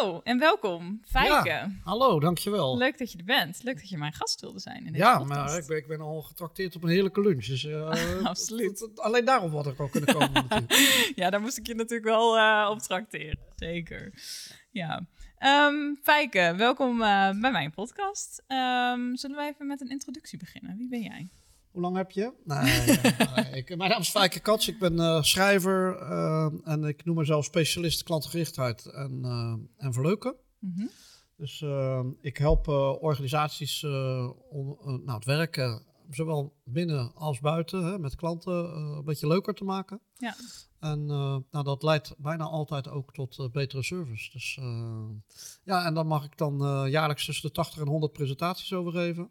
Hallo en welkom, Fijke. Ja, hallo, dankjewel. Leuk dat je er bent. Leuk dat je mijn gast wilde zijn in deze ja, podcast. maar ik ben, ik ben al getrakteerd op een heerlijke lunch. Dus, eh, Absoluut. alleen daarom had ik al kunnen komen. Ja, daar moest ik je natuurlijk wel eh op trakteren. Zeker. Ja. Ehm Fijke, welkom eh, bij mijn podcast. Ehm, zullen we even met een introductie beginnen? Wie ben jij? Hoe lang heb je? Nee, nee, ik, mijn naam is Fijke Kats, ik ben eh, schrijver eh, en ik noem mezelf specialist klantgerichtheid en, eh, en verleuken. Mhm. Dus ik help eh, organisaties eh, om nou, het werken, zowel binnen als buiten, hè, met klanten eh, een beetje leuker te maken. Ja. En eh, nou, dat leidt bijna altijd ook tot betere service. Dus eh, ja, en dan mag ik dan eh, jaarlijks tussen de 80 en 100 presentaties over geven.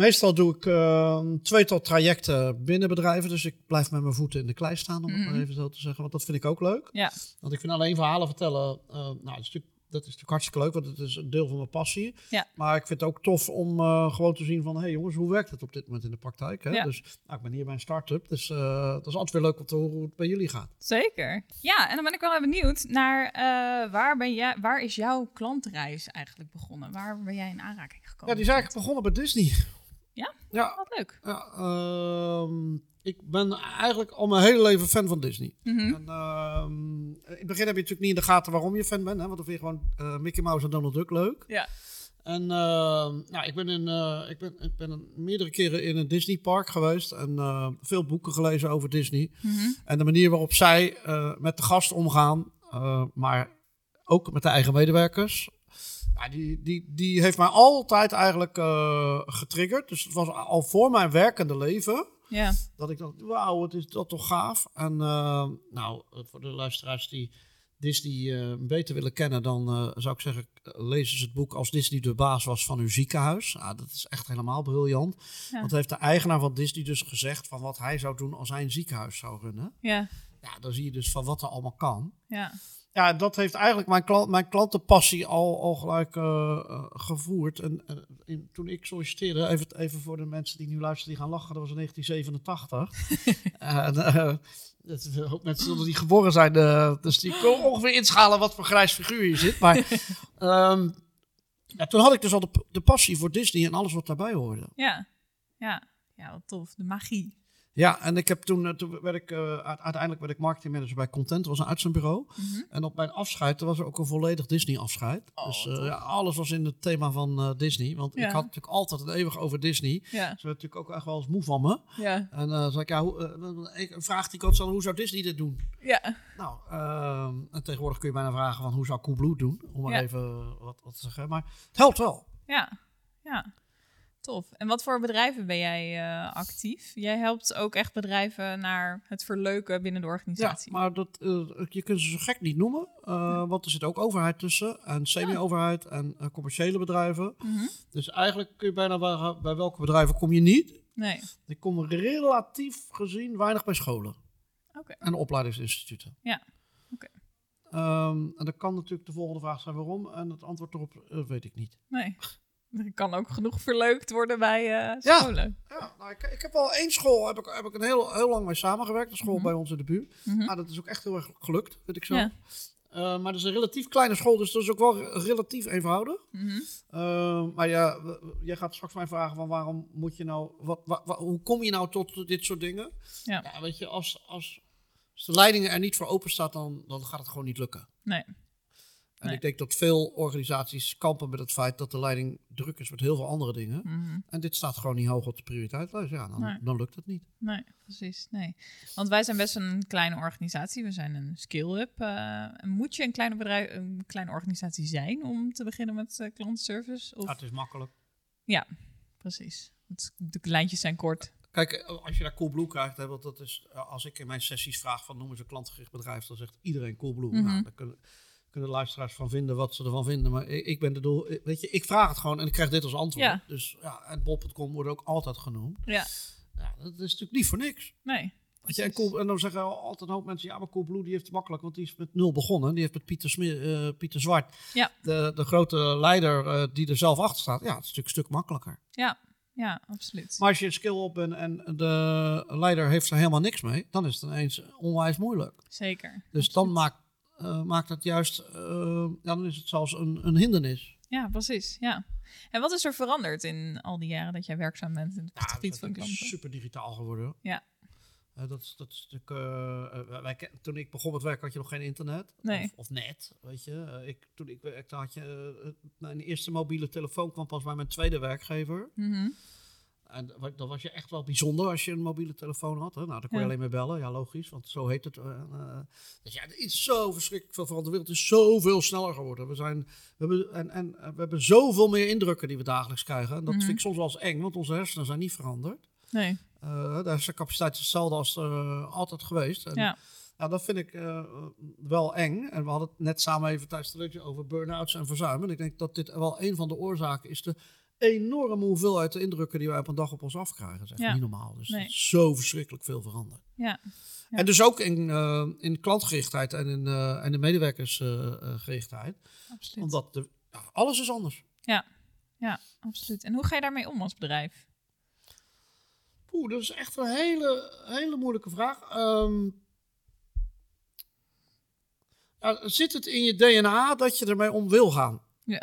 Meestal doe ik eh, een tweetal trajecten binnen bedrijven. Dus ik blijf met mijn voeten in de klei staan, om het Mhm. maar even zo te zeggen. Want dat vind ik ook leuk. Ja. Want ik vind alleen verhalen vertellen, eh, nou, dat is, natuurlijk, dat is natuurlijk hartstikke leuk, want het is een deel van mijn passie. Ja. Maar ik vind het ook tof om eh, gewoon te zien van, hé hey jongens, hoe werkt het op dit moment in de praktijk? Hè? Ja. Dus nou, ik ben hier bij een start-up, dus eh dat is altijd weer leuk om te horen hoe het bij jullie gaat. Zeker. Ja, en dan ben ik wel even benieuwd naar waar, ben jij, waar is jouw klantreis eigenlijk begonnen? Waar ben jij in aanraking gekomen? Ja, die is eigenlijk begonnen bij Disney. Ja? Ja, Wat leuk. ja ehm, ik ben eigenlijk al mijn hele leven fan van Disney. Mhm. En, ehm, in het begin heb je natuurlijk niet in de gaten waarom je fan bent, hè? want dan vind je gewoon eh, Mickey Mouse en Donald Duck leuk. Ja. En nou, ik ben, in, eh, ik ben, ik ben meerdere keren in een Disney park geweest en eh, veel boeken gelezen over Disney. Mhm. En de manier waarop zij met de gast omgaan, maar ook met de eigen medewerkers. Ja, die, die, die heeft mij altijd eigenlijk eh, getriggerd. Dus het was al voor mijn werkende leven Ja. dat ik dacht, wauw, wat is dat toch gaaf. En eh, nou, voor de luisteraars die Disney eh, beter willen kennen, dan zou ik zeggen, lezen ze het boek Als Disney de baas was van uw ziekenhuis. Ja, dat is echt helemaal briljant. Ja. Want heeft de eigenaar van Disney dus gezegd van wat hij zou doen als hij een ziekenhuis zou runnen. Ja. Ja, dan zie je dus van wat er allemaal kan. Ja. Ja, dat heeft eigenlijk mijn, klant, mijn klantenpassie al, al gelijk eh, eh, gevoerd. En eh, in- toen ik solliciteerde, even, even voor de mensen die nu luisteren, die gaan lachen, dat was in 1987. en, een hoop mensen zullen die geboren zijn, eh, dus die kunnen ongeveer inschalen wat voor grijs figuur hier zit. Maar ehm, ja, toen had ik dus al de, de passie voor Disney en alles wat daarbij hoorde. Ja. Ja. Ja, wat tof. De magie. Ja, en ik heb toen, eh, toen werd ik, uite- uiteindelijk werd ik marketingmanager bij Content, dat was een uitzendbureau. Mhm. En op mijn afscheid, er was er ook een volledig Disney-afscheid. Oh, dus eh, ja, alles was in het thema van Disney. Want Ja. ik had natuurlijk altijd het eeuwig over Disney. Ja. Ze werd natuurlijk ook echt wel eens moe van me. Ja. En eh zei ik, ja, hoe, ik- vraag die stelde, hoe zou Disney dit doen? Ja. Nou, ehm, en tegenwoordig kun je bijna vragen van hoe zou Coolblue doen? Om maar even wat, wat te zeggen. Maar het helpt wel. Ja, ja. Tof. En wat voor bedrijven ben jij eh, actief? Jij helpt ook echt bedrijven naar het verleuken binnen de Ja, organisatie. maar dat, eh, je kunt ze zo gek niet noemen. eh, Want er zit ook overheid tussen. En semi-overheid en commerciële bedrijven. Mhm. Dus eigenlijk kun je bijna bij, bij welke bedrijven kom je niet. Nee. Ik kom relatief gezien weinig bij scholen en opleidingsinstituten. Ja, oké. Ehm, en dan kan natuurlijk de volgende vraag zijn waarom. En het antwoord erop weet ik niet. Nee. Er kan ook genoeg verleukt worden bij Ja. scholen. Ja, nou, ik, ik heb wel één school, heb ik, heb ik een heel, heel lang mee samengewerkt. Een school Mhm. bij ons in de buurt. Mhm. Nou, dat is ook echt heel erg gelukt, vind ik zo. Ja. Eh, maar dat is een relatief kleine school, dus dat is ook wel re- relatief eenvoudig. Mhm. Eh, maar ja, jij gaat straks mij vragen van waarom moet je nou, wat, wa- wa- hoe kom je nou tot dit soort dingen? Ja. Ja, weet je, als, als, als de leiding er niet voor open staat, dan, dan gaat het gewoon niet lukken. Nee. En Nee. ik denk dat veel organisaties kampen met het feit dat de leiding druk is met heel veel andere dingen. Mhm. En dit staat gewoon niet hoog op de prioriteitlist. Ja, dan, Nee. dan lukt het niet. Nee, precies. Nee. Want wij zijn best een kleine organisatie. We zijn een skill-up. Eh, moet je een kleine, bedrijf, een kleine organisatie zijn om te beginnen met eh, klantenservice? Of... Ja, het is makkelijk. precies. Het, de lijntjes zijn kort. Kijk, eh, als je daar Coolblue krijgt, hè, want dat is, als ik in mijn sessies vraag van noemen ze een klantgericht bedrijf, dan zegt iedereen Coolblue. Mhm. Nou, daar kunnen, kunnen de luisteraars van vinden wat ze ervan vinden. Maar ik, ik ben de doel, weet je, ik vraag het gewoon en ik krijg dit als antwoord. Ja. Dus ja, en bol.com wordt ook altijd genoemd. Ja, Ja, dat is natuurlijk niet voor niks. nee. Weet je, en, cool, en dan zeggen altijd een hoop mensen, ja, maar Coolblue die heeft het makkelijk, want die is met nul begonnen. Die heeft met Pieter, eh, Pieter Zwart, Ja. de, de grote leider eh, die er zelf achter staat. Ja, het is natuurlijk een stuk makkelijker. Ja, ja, absoluut. Maar als je een skill op bent en de leider heeft er helemaal niks mee, dan is het ineens onwijs moeilijk. Zeker. Dus dan maakt, eh, maakt het juist, eh, ja, dan is het zelfs een, een hindernis. Ja, precies. Ja. En wat is er veranderd in al die jaren dat jij werkzaam bent in het Ja, het gebied is van klanten? super digitaal geworden. Ja. Eh, dat, is- dat is natuurlijk, wij, toen ik begon met werken had je nog geen internet. Nee. Of, of net, weet je. Ik, toen ik werkte had je, het- mijn eerste mobiele telefoon kwam pas bij mijn tweede werkgever. Mhm. En dan was je echt wel bijzonder als je een mobiele telefoon had. Hè? Nou, dan kon je Ja. alleen maar bellen. Ja, logisch, want zo heet het. eh. dus ja, er is zo verschrikkelijk veel veranderd. De wereld is zoveel sneller geworden. We, zijn, we, hebben, en, en eh, we hebben zoveel meer indrukken die we dagelijks krijgen. En dat Mhm. vind ik soms wel eens eng, want onze hersenen zijn niet veranderd. Nee. De hersencapaciteit is hetzelfde als eh, altijd geweest. En, Ja. nou, dat vind ik wel eng. En we hadden het net samen even tijdens het over burn-outs en verzuim. En ik denk dat dit wel een van de oorzaken is. De enorme hoeveelheid indrukken die wij op een dag op ons afkrijgen. Dat is echt Ja. niet normaal. Dus Nee. het is zo verschrikkelijk veel veranderd. Ja. Ja. En dus ook in, eh, in klantgerichtheid en in, eh en in medewerkersgerichtheid. Absoluut. Omdat de, ja, alles is anders. Ja, absoluut. En hoe ga je daarmee om als bedrijf? Oeh, dat is echt een hele, hele moeilijke vraag. Ehm, ja, zit het in je DNA dat je ermee om wil gaan? Ja.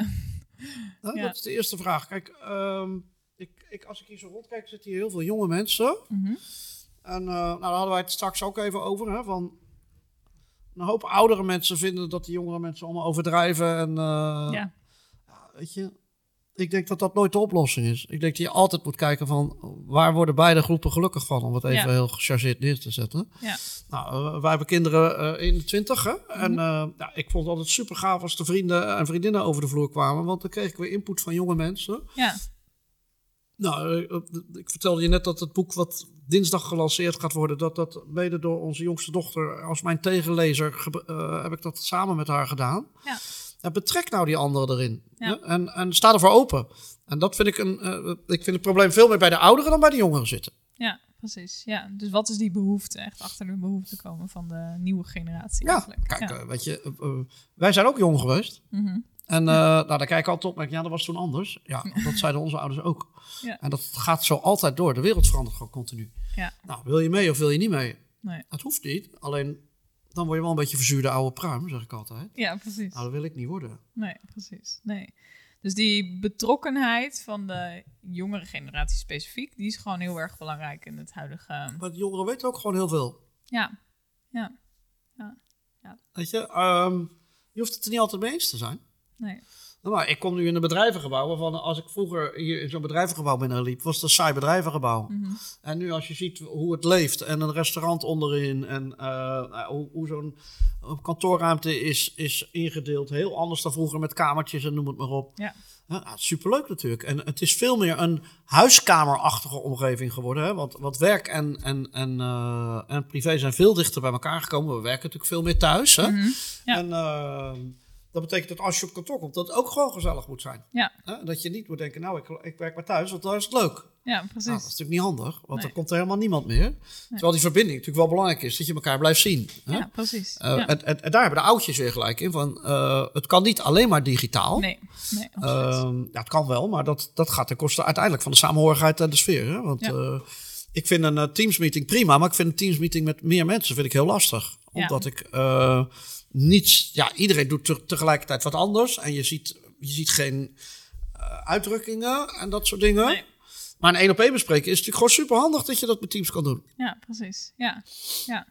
Hè, Ja. Dat is de eerste vraag. Kijk, ehm, ik, ik, als ik hier zo rondkijk, zitten hier heel veel jonge mensen. Mhm. En eh, nou, daar hadden wij het straks ook even over. Hè, van een hoop oudere mensen vinden dat die jongere mensen allemaal overdrijven. En, eh, Ja. ja, weet je, ik denk dat dat nooit de oplossing is. Ik denk dat je altijd moet kijken van waar worden beide groepen gelukkig van, om het even Ja. heel gechargeerd neer te zetten. Ja. Nou, eh, wij hebben kinderen eh, in de twintig, hè? Mhm. En eh, ja, ik vond het altijd super gaaf als de vrienden en vriendinnen over de vloer kwamen, want dan kreeg ik weer input van jonge mensen. Ja. Nou, ik vertelde je net dat het boek wat dinsdag gelanceerd gaat worden, dat dat mede door onze jongste dochter als mijn tegenlezer heb ik dat samen met haar gedaan. Ja. Ja, betrek nou die anderen erin. Ja. En, en sta ervoor open. En dat vind ik een. eh, ik vind het probleem veel meer bij de ouderen dan bij de jongeren zitten. Ja, precies. Ja. Dus wat is die behoefte? Echt achter de behoefte komen van de nieuwe generatie Ja, eigenlijk. kijk, Ja. eh, weet je, eh, wij zijn ook jong geweest. Mhm. En eh, nou, daar kijk ik altijd op. Maar ik, ja, dat was toen anders. Ja, dat zeiden onze ouders ook. Ja. En dat gaat zo altijd door. De wereld verandert gewoon continu. Ja. Nou, wil je mee of wil je niet mee? Nee. Het hoeft niet. Alleen dan word je wel een beetje verzuurde oude pruim, zeg ik altijd. Ja, precies. Nou, dat wil ik niet worden. Nee, precies. Nee. Dus die betrokkenheid van de jongere generatie specifiek, die is gewoon heel erg belangrijk in het huidige. Maar de jongeren weten ook gewoon heel veel. Ja, ja, Weet je, ehm, je hoeft het er niet altijd mee eens te zijn. nee. Nou, maar ik kom nu in een bedrijvengebouw waarvan als ik vroeger hier in zo'n bedrijvengebouw binnenliep, was het een saai bedrijvengebouw. Mhm. En nu als je ziet hoe het leeft en een restaurant onderin en eh, nou, hoe, hoe zo'n kantoorruimte is, is ingedeeld, heel anders dan vroeger met kamertjes en noem het maar op. Ja. Ja, superleuk natuurlijk. En het is veel meer een huiskamerachtige omgeving geworden. Hè? Want, want werk en, en, en, eh, en privé zijn veel dichter bij elkaar gekomen. We werken natuurlijk veel meer thuis. Hè? Mhm. Ja. En eh, dat betekent dat als je op kantoor komt, dat het ook gewoon gezellig moet zijn. Ja. Hè? Dat je niet moet denken, nou, ik, ik werk maar thuis, want daar is het leuk. Ja, precies. Nou, dat is natuurlijk niet handig, want Nee. er komt er helemaal niemand meer. Terwijl die verbinding natuurlijk wel belangrijk is, dat je elkaar blijft zien. Hè? ja, precies. Eh, ja. en, en, en daar hebben de oudjes weer gelijk in, van eh, het kan niet alleen maar digitaal. Nee, nee. Ehm, ja, het kan wel, maar dat, dat gaat ten koste uiteindelijk van de samenhorigheid en de sfeer. Hè? Want Ja. eh, ik vind een eh, Teams-meeting prima, maar ik vind een Teams-meeting met meer mensen vind ik heel lastig. Omdat ik eh, niet... Ja, iedereen doet te- tegelijkertijd wat anders. En je ziet, je ziet geen eh, uitdrukkingen en dat soort dingen. Nee. Maar een één op één bespreken is natuurlijk gewoon super handig dat je dat met Teams kan doen. Ja, precies. Ja, ja,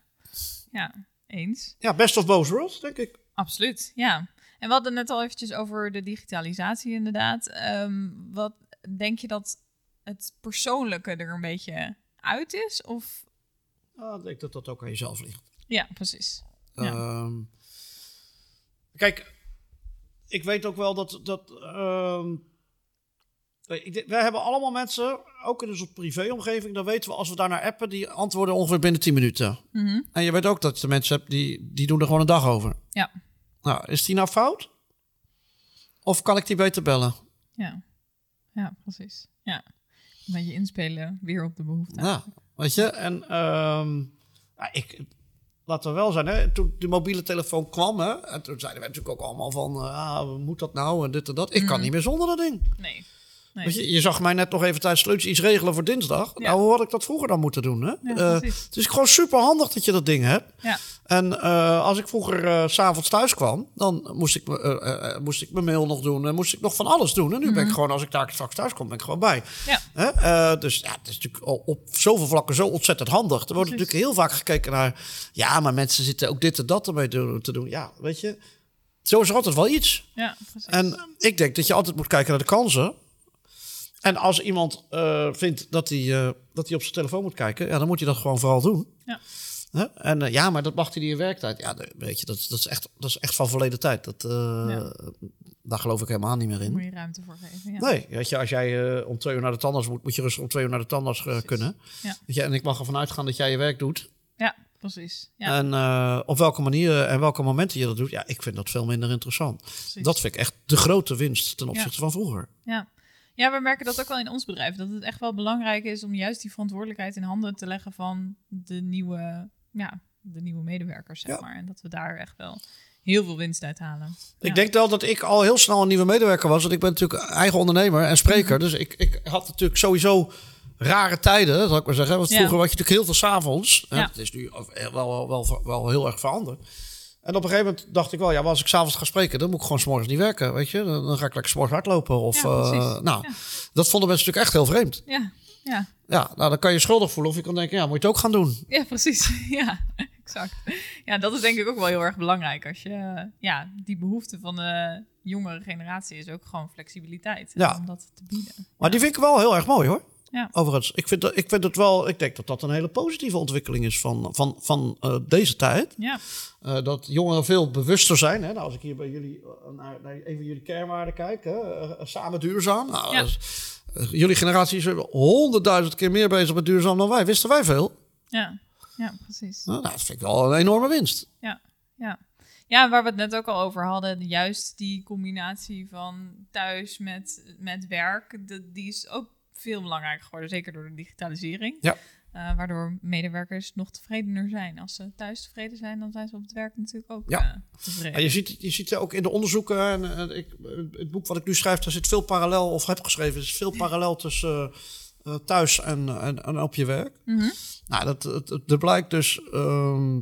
ja, eens. Ja, best of both worlds, denk ik. Absoluut, ja. En we hadden net al eventjes over de digitalisatie inderdaad. Ehm, wat denk je dat het persoonlijke er een beetje uit is? Of Ja, ik denk dat dat ook aan jezelf ligt. ja, precies. Ja. Kijk, ik weet ook wel dat, dat ehm, denk- Wij hebben allemaal mensen, ook in onze privéomgeving, dan weten we als we daar naar appen, die antwoorden ongeveer binnen 10 minuten. Mhm. En je weet ook dat je mensen hebt die, die doen er gewoon een dag over. Ja. Nou, is die nou fout? Of kan ik die beter bellen? Ja. Ja, precies. Ja. Een beetje inspelen weer op de behoefte. Ja, weet je. En ehm, ik, laten we wel zijn, hè, toen de mobiele telefoon kwam, hè, en toen zeiden wij natuurlijk ook allemaal van, ah, moet dat nou en dit en dat. Ik kan Mhm. niet meer zonder dat ding. Nee. Nee. Je, je zag mij net nog even tijdens sleutels iets regelen voor dinsdag. Ja. Nou, hoe had ik dat vroeger dan moeten doen? Hè? Ja, Eh, het is gewoon super handig dat je dat ding hebt. Ja. En eh, als ik vroeger eh, s s'avonds thuis kwam, dan moest ik, moest ik mijn mail nog doen. En moest ik nog van alles doen. En nu ben ik gewoon, als ik daar straks thuis kom, ben ik gewoon bij. Mhm. Ja. Hè? Dus ja, het is natuurlijk op zoveel vlakken zo ontzettend handig. Er wordt Precies. natuurlijk heel vaak gekeken naar... Ja, maar mensen zitten ook dit en dat ermee te te doen. Ja, weet je, zo is er altijd wel iets. Ja, precies. En ik denk dat je altijd moet kijken naar de kansen. En als iemand eh, vindt dat hij, eh, dat hij op zijn telefoon moet kijken, ja, dan moet hij dat gewoon vooral doen. Ja. En eh, ja, maar dat mag hij niet in werktijd. Ja, weet je, dat, is- dat, is, echt, dat is echt van verleden tijd. Dat, Ja. Daar geloof ik helemaal niet meer Daar moet in. je ruimte voor geven. Ja. Nee, weet je, als jij om twee uur naar de tandarts moet, moet je rustig om twee uur naar de tandarts kunnen. Ja. Weet je, en ik mag ervan uitgaan dat jij je werk doet. Ja, precies. Ja, En op welke manier en welke momenten je dat doet, ja, ik vind dat veel minder interessant. precies. Dat vind ik echt de grote winst ten opzichte Ja. van vroeger. Ja. Ja, we merken dat ook wel in ons bedrijf. Dat het echt wel belangrijk is om juist die verantwoordelijkheid in handen te leggen van de nieuwe, ja, de nieuwe medewerkers, zeg Ja. maar. En dat we daar echt wel heel veel winst uit halen. Ik Ja. denk wel dat ik al heel snel een nieuwe medewerker was. Want ik ben natuurlijk eigen ondernemer en spreker. Dus ik, ik had natuurlijk sowieso rare tijden, zal ik maar zeggen. Want Ja. vroeger was je natuurlijk heel veel s'avonds. Ja. Het is nu wel, wel, wel, wel heel erg veranderd. En op een gegeven moment dacht ik wel, ja, maar als ik s'avonds ga spreken, dan moet ik gewoon s'morgens niet werken, weet je. Dan, dan ga ik lekker s'morgens hardlopen. Of, Ja, eh, nou, Ja. dat vonden mensen natuurlijk echt heel vreemd. Ja, ja, Ja, nou, dan kan je je schuldig voelen of je kan denken, ja, moet je het ook gaan doen. ja, precies. ja, exact. Ja, dat is denk ik ook wel heel erg belangrijk. Als je, ja, die behoefte van de jongere generatie is ook gewoon flexibiliteit. Ja. Om dat te bieden. Maar die vind ik wel heel erg mooi hoor. Ja. Overigens, ik vind, dat- ik vind het wel, ik denk dat dat een hele positieve ontwikkeling is van, van, van eh, deze tijd. Ja, Eh, dat jongeren veel bewuster zijn. Hè? Nou, als ik hier bij jullie eh, naar, naar een van jullie kernwaarden kijk, hè? samen duurzaam. Nou, Ja. eh, jullie generatie is honderdduizend keer meer bezig met duurzaam dan wij. Wisten wij veel? ja, ja, precies. Nou, dat vind ik wel een enorme winst. Ja, ja. Ja, waar we het net ook al over hadden, juist die combinatie van thuis met, met werk, de, die is ook veel belangrijker geworden, zeker door de digitalisering. Ja. Eh, waardoor medewerkers nog tevredener zijn. Als ze thuis tevreden zijn, dan zijn ze op het werk natuurlijk ook Ja. eh, tevreden. En je, ziet, je ziet ook in de onderzoeken, en, eh, ik, het boek wat ik nu schrijf, daar zit veel parallel, of heb geschreven, er is veel parallel tussen thuis en, en, en op je werk. Mhm. Nou, dat, het- er blijkt dus. ehm,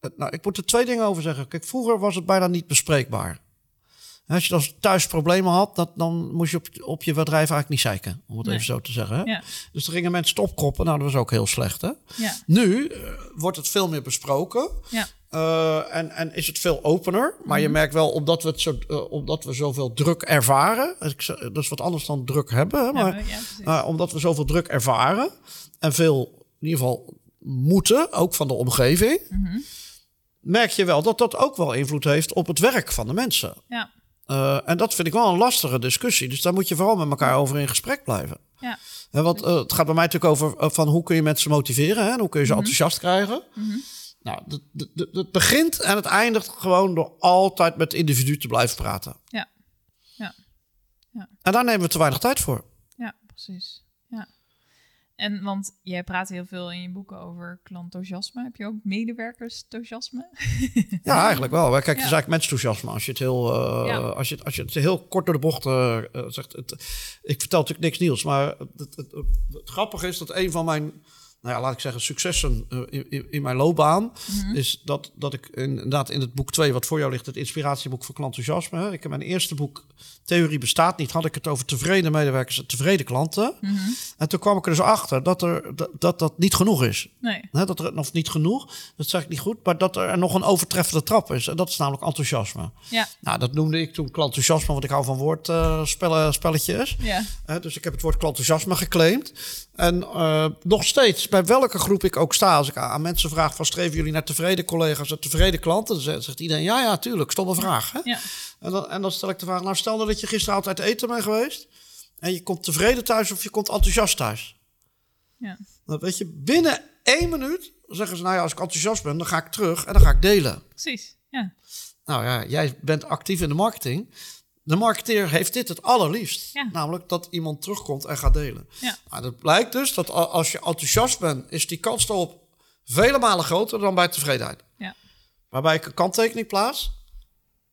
het- nou, ik moet er twee dingen over zeggen. Kijk, vroeger was het bijna niet bespreekbaar. Als je dan thuis problemen had, dat, dan moest je op, op je bedrijf eigenlijk niet zeiken. Om het Nee. even zo te zeggen. Hè? Ja. Dus er gingen mensen opkroppen. Nou, dat was ook heel slecht. Hè? Ja, Nu eh, wordt het veel meer besproken. ja, Eh, en, en is het veel opener. Maar je merkt wel, omdat we, het zo, eh, omdat we zoveel druk ervaren. Dat is wat anders dan druk hebben. Hè, maar, ja, omdat we zoveel druk ervaren en veel in ieder geval moeten, ook van de omgeving, Mhm. merk je wel dat dat ook wel invloed heeft op het werk van de mensen. ja, Uh, en dat vind ik wel een lastige discussie. Dus daar moet je vooral met elkaar over in gesprek blijven. ja, Hè, want uh, het gaat bij mij natuurlijk over uh, van hoe kun je mensen motiveren hè, en hoe kun je ze Mhm. enthousiast krijgen. Mhm. Nou, het begint en het eindigt gewoon door altijd met het individu te blijven praten. Ja. Ja. Ja. En daar nemen we te weinig tijd voor. ja, precies. En want jij praat heel veel in je boeken over klantenthousiasme. Heb je ook medewerkersenthousiasme? Ja, eigenlijk wel. Kijk, het is eigenlijk mensenthousiasme. Als je het heel, eh, Ja. als je, het- als je het heel kort door de bocht eh, eh, zegt. Het, ik vertel natuurlijk niks nieuws, maar het, het, het, het grappige is dat een van mijn, nou ja, laat ik zeggen, successen eh, in, in, mijn loopbaan Mhm. is dat, dat ik inderdaad in het boek 2, wat voor jou ligt, het inspiratieboek voor klantenthousiasme. Ik heb mijn eerste boek, Theorie bestaat niet, had ik het over tevreden medewerkers en tevreden klanten. Mhm. En toen kwam ik er dus achter dat er, dat, dat, dat niet genoeg is. Nee. Dat er nog niet genoeg, dat zeg ik niet goed, maar dat er nog een overtreffende trap is. En dat is namelijk enthousiasme. Ja, Nou, dat noemde ik toen klantenthousiasme, want ik hou van woordspellen spelletjes. ja, dus ik heb het woord klantenthousiasme geclaimd. En eh, nog steeds bij welke groep ik ook sta. Als ik aan mensen vraag van streven jullie naar tevreden collega's en tevreden klanten? Dan zegt iedereen ja, ja, tuurlijk. Stomme vraag. Hè? Ja. En, dan, en dan stel ik de vraag, nou stel nou dat je gisteren altijd eten bent geweest. En je komt tevreden thuis of je komt enthousiast thuis. Ja. Dan weet je, binnen één minuut zeggen ze, nou ja, als ik enthousiast ben, dan ga ik terug en dan ga ik delen. Precies. Ja. Nou ja, jij bent actief in de marketing. De marketeer heeft dit het allerliefst. Ja. Namelijk dat iemand terugkomt en gaat delen. Ja. Nou, dat blijkt dus dat als je enthousiast bent, is die kans erop vele malen groter dan bij tevredenheid. Ja. Waarbij ik een kanttekening plaats.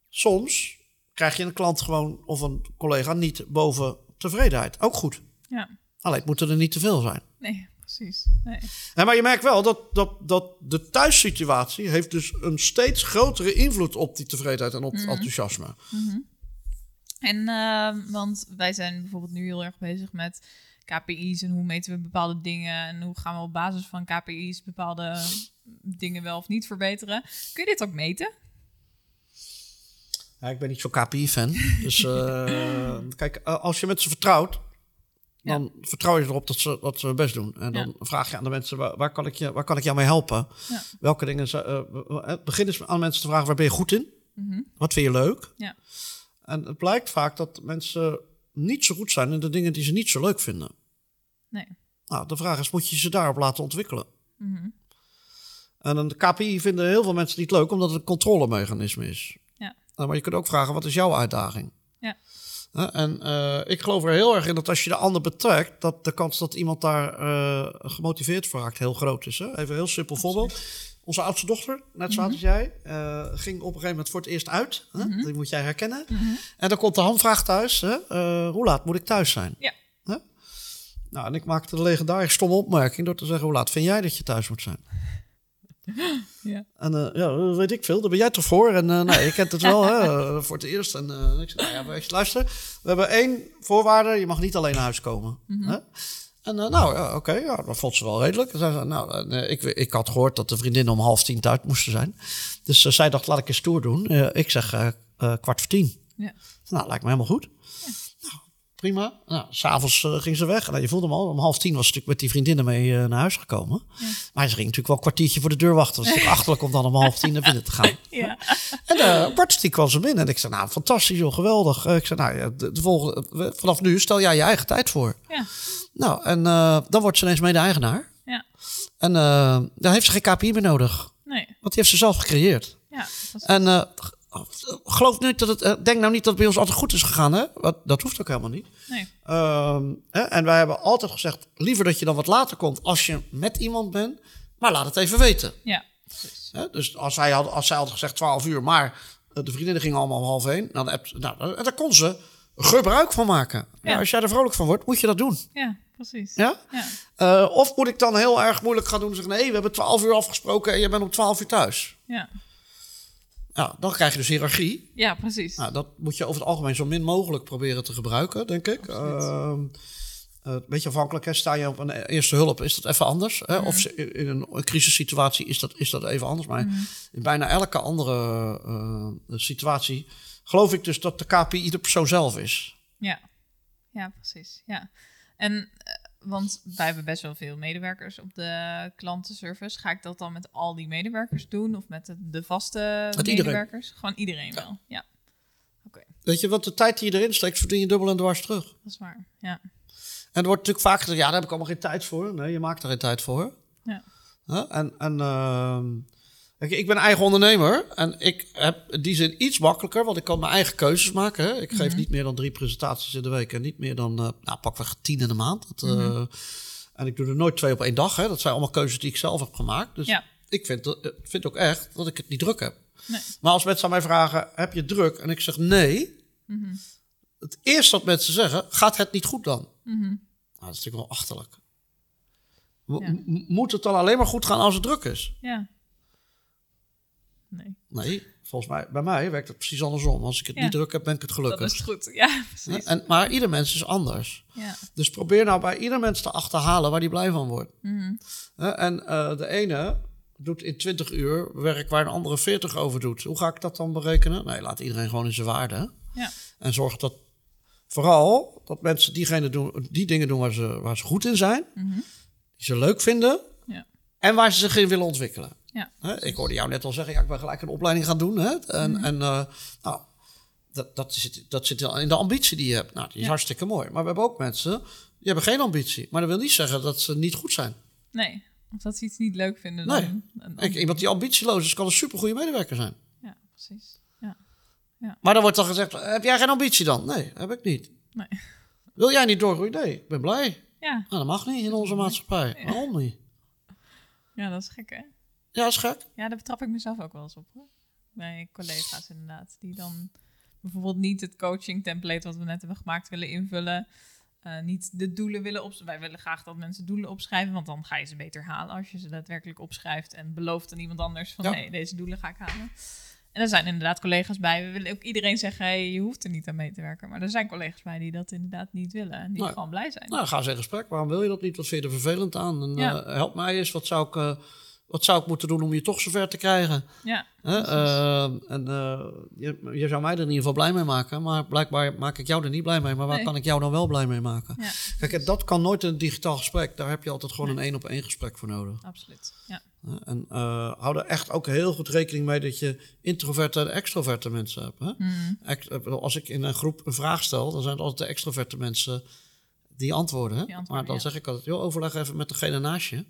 Soms krijg je een klant gewoon of een collega niet boven tevredenheid. Ook goed. Ja. Alleen het moeten er niet te veel zijn. Nee, precies. Nee. Ja, maar je merkt wel dat, dat, dat de thuissituatie heeft dus een steeds grotere invloed op die tevredenheid en op het enthousiasme. En ehm, want wij zijn bijvoorbeeld nu heel erg bezig met KPI's en hoe meten we bepaalde dingen en hoe gaan we op basis van KPI's bepaalde dingen wel of niet verbeteren. Kun je dit ook meten? Ja, ik ben niet zo'n KPI-fan. Dus eh, kijk, eh, als je met ze vertrouwt, dan vertrouw je erop dat ze, dat ze hun best doen. En dan Ja. vraag je aan de mensen, waar, waar, kan, ik je, waar kan ik jou mee helpen? Ja. Welke dingen... ze- eh, begin eens aan mensen te vragen, waar ben je goed in? Mhm. Wat vind je leuk? Ja. En het blijkt vaak dat mensen niet zo goed zijn in de dingen die ze niet zo leuk vinden. Nee. Nou, de vraag is, moet je ze daarop laten ontwikkelen? Mhm. En een KPI vinden heel veel mensen niet leuk, omdat het een controlemechanisme is. Ja. Nou, maar je kunt ook vragen, wat is jouw uitdaging? Ja. En eh, ik geloof er heel erg in dat als je de ander betrekt, dat de kans dat iemand daar eh, gemotiveerd voor raakt heel groot is. Hè? Even een heel simpel voorbeeld. Onze oudste dochter, net zoals Mhm. jij, eh, ging op een gegeven moment voor het eerst uit. Hè? Mhm. Die moet jij herkennen. Mhm. En dan komt de handvraag thuis. Hè? eh, hoe laat moet ik thuis zijn? Ja. Hè? Nou, en ik maakte de legendarische stomme opmerking door te zeggen... hoe laat vind jij dat je thuis moet zijn? Ja. En eh, ja, weet ik veel. Daar ben jij toch voor? En nee, je kent het wel hè, voor het eerst. En ik zei, nou ja, luister. We hebben één voorwaarde. Je mag niet alleen naar huis komen. Hè? En eh, nou, ja, oké, ja, dat vond ze wel redelijk. Zei ze, nou, eh, ik, ik had gehoord dat de vriendinnen om half tien thuis moesten zijn. Dus eh, zij dacht, laat ik eens stoer doen. Ik zeg kwart voor tien. Ja. Nou, lijkt me helemaal goed. Prima. Nou, s'avonds eh, ging ze weg. Nou, je voelde hem al. Om half tien was ze natuurlijk met die vriendinnen mee eh, naar huis gekomen. Maar ze ging natuurlijk wel een kwartiertje voor de deur wachten. Dat is natuurlijk achterlijk om dan om half tien naar binnen te gaan. Ja. En kwart tien kwam ze binnen. En ik zei, nou, fantastisch joh, geweldig. Ik zei, nou, ja, de, de volgende, vanaf nu stel jij je eigen tijd voor. Ja. Nou, en dan wordt ze ineens mede-eigenaar. Ja. En dan heeft ze geen KPI meer nodig. Nee. Want die heeft ze zelf gecreëerd. Ja. En geloof niet dat het. eh, denk nou niet dat het bij ons altijd goed is gegaan, hè? Want dat hoeft ook helemaal niet. nee. Ehm, hè? En wij hebben altijd gezegd: liever dat je dan wat later komt als je met iemand bent, maar laat het even weten. Ja. Hè? Dus als zij, had, als zij had gezegd 12 uur, maar eh, de vriendinnen gingen allemaal om half één, dan nou, en daar kon ze gebruik van maken. Ja. Ja. als jij er vrolijk van wordt, moet je dat doen. Ja. Precies. Ja? Ja. Eh, of moet ik dan heel erg moeilijk gaan doen en zeggen: nee, we hebben 12 uur afgesproken en je bent om 12 uur thuis. Ja. Ja, dan krijg je dus hiërarchie. Ja. Precies. Nou, dat moet je over het algemeen zo min mogelijk proberen te gebruiken, denk ik. Ehm, eh, een beetje afhankelijk, hè, sta je op een eerste hulp, is dat even anders. Hè? Of in een, crisissituatie is dat, is dat even anders. Maar in bijna elke andere eh, situatie geloof ik dus dat de KPI de persoon zelf is. Ja, ja, precies. Ja. En eh, want wij hebben best wel veel medewerkers op de klantenservice. Ga ik dat dan met al die medewerkers doen of met de, de vaste Met iedereen. medewerkers? Gewoon iedereen wel. Ja, Weet je, wat de tijd die je erin steekt, verdien je dubbel en dwars terug. dat is waar. Ja, En er wordt natuurlijk vaak gezegd, ja, daar heb ik allemaal geen tijd voor. Nee, je maakt er geen tijd voor. ja? En, en ehm, ik ben eigen ondernemer en ik heb in die zin iets makkelijker, want ik kan mijn eigen keuzes maken. Hè? Ik geef niet meer dan drie presentaties in de week en niet meer dan, eh nou, pakweg tien in de maand. Dat, eh, En ik doe er nooit twee op één dag. Hè? Dat zijn allemaal keuzes die ik zelf heb gemaakt. Dus Ja. ik vind, eh, vind ook echt dat ik het niet druk heb. nee. Maar als mensen aan mij vragen, heb je druk? En ik zeg nee. Mhm. Het eerste wat mensen zeggen, gaat het niet goed dan? Mhm. Nou, dat is natuurlijk wel achterlijk. Ja. Moet het dan alleen maar goed gaan als het druk is? Ja. Nee, Nee, volgens mij, bij mij werkt het precies andersom. Als ik het Ja. niet druk heb, ben ik het dat gelukkig. is goed. Ja, precies. En, maar ieder mens is anders. Ja. Dus probeer nou bij ieder mens te achterhalen waar die blij van wordt. Mhm. En eh, de ene doet in 20 uur werk waar een andere 40 over doet. Hoe ga ik dat dan berekenen? Nee, laat iedereen gewoon in zijn waarde. Ja. En zorg dat vooral dat mensen diegene doen, die dingen doen waar ze, waar ze goed in zijn. Mhm. die ze leuk vinden Ja. en waar ze zich in willen ontwikkelen. Ja. Hè, ik hoorde jou net al zeggen, ja, ik ben gelijk een opleiding gaan doen. Hè? En, Mhm. en eh, nou, dat, dat, zit, dat zit in de ambitie die je hebt. Nou, die is Ja. hartstikke mooi. Maar we hebben ook mensen, die hebben geen ambitie. Maar dat wil niet zeggen dat ze niet goed zijn. Nee, of dat ze iets niet leuk vinden. Nee. Dan, dan- Kijk, iemand die ambitieloos is, kan een supergoeie medewerker zijn. Ja, precies. Ja. Maar dan wordt dan gezegd, heb jij geen ambitie dan? Nee, heb ik niet. Nee. Wil jij niet doorgroeien? Nee, ik ben blij. Ja. Nou, dat mag niet in onze maatschappij. Waarom niet? ja, dat is gek, hè? Ja, is gek. Ja, daar betrap ik mezelf ook wel eens op, hoor. Bij collega's inderdaad. Die dan bijvoorbeeld niet het coaching template wat we net hebben gemaakt willen invullen. Eh, niet de doelen willen opschrijven. Wij willen graag dat mensen doelen opschrijven, want dan ga je ze beter halen als je ze daadwerkelijk opschrijft en belooft aan iemand anders van Ja. nee, deze doelen ga ik halen. En er zijn inderdaad collega's bij. We willen ook iedereen zeggen, hey, je hoeft er niet aan mee te werken. Maar er zijn collega's bij die dat inderdaad niet willen en die Nee. gewoon blij zijn. Nou, ga eens in gesprek. Waarom wil je dat niet? Wat vind je er vervelend aan? En, Ja. eh, help mij eens. Wat zou, ik, eh, wat zou ik moeten doen om je toch zover te krijgen? Ja? Eh, en eh, je, je zou mij er in ieder geval blij mee maken. Maar blijkbaar maak ik jou er niet blij mee. Maar waar Nee. kan ik jou dan wel blij mee maken? ja, Kijk, dat kan nooit in een digitaal gesprek. Daar heb je altijd gewoon een één op één gesprek voor nodig. absoluut. Ja? En eh, hou er echt ook heel goed rekening mee dat je introverte en extroverte mensen hebt. Hè? Mhm. Ex- Als ik in een groep een vraag stel, dan zijn het altijd de extroverte mensen die antwoorden. Hè? Die antwoorden, maar dan ja. zeg ik altijd, joh, overleg even met degene naast je.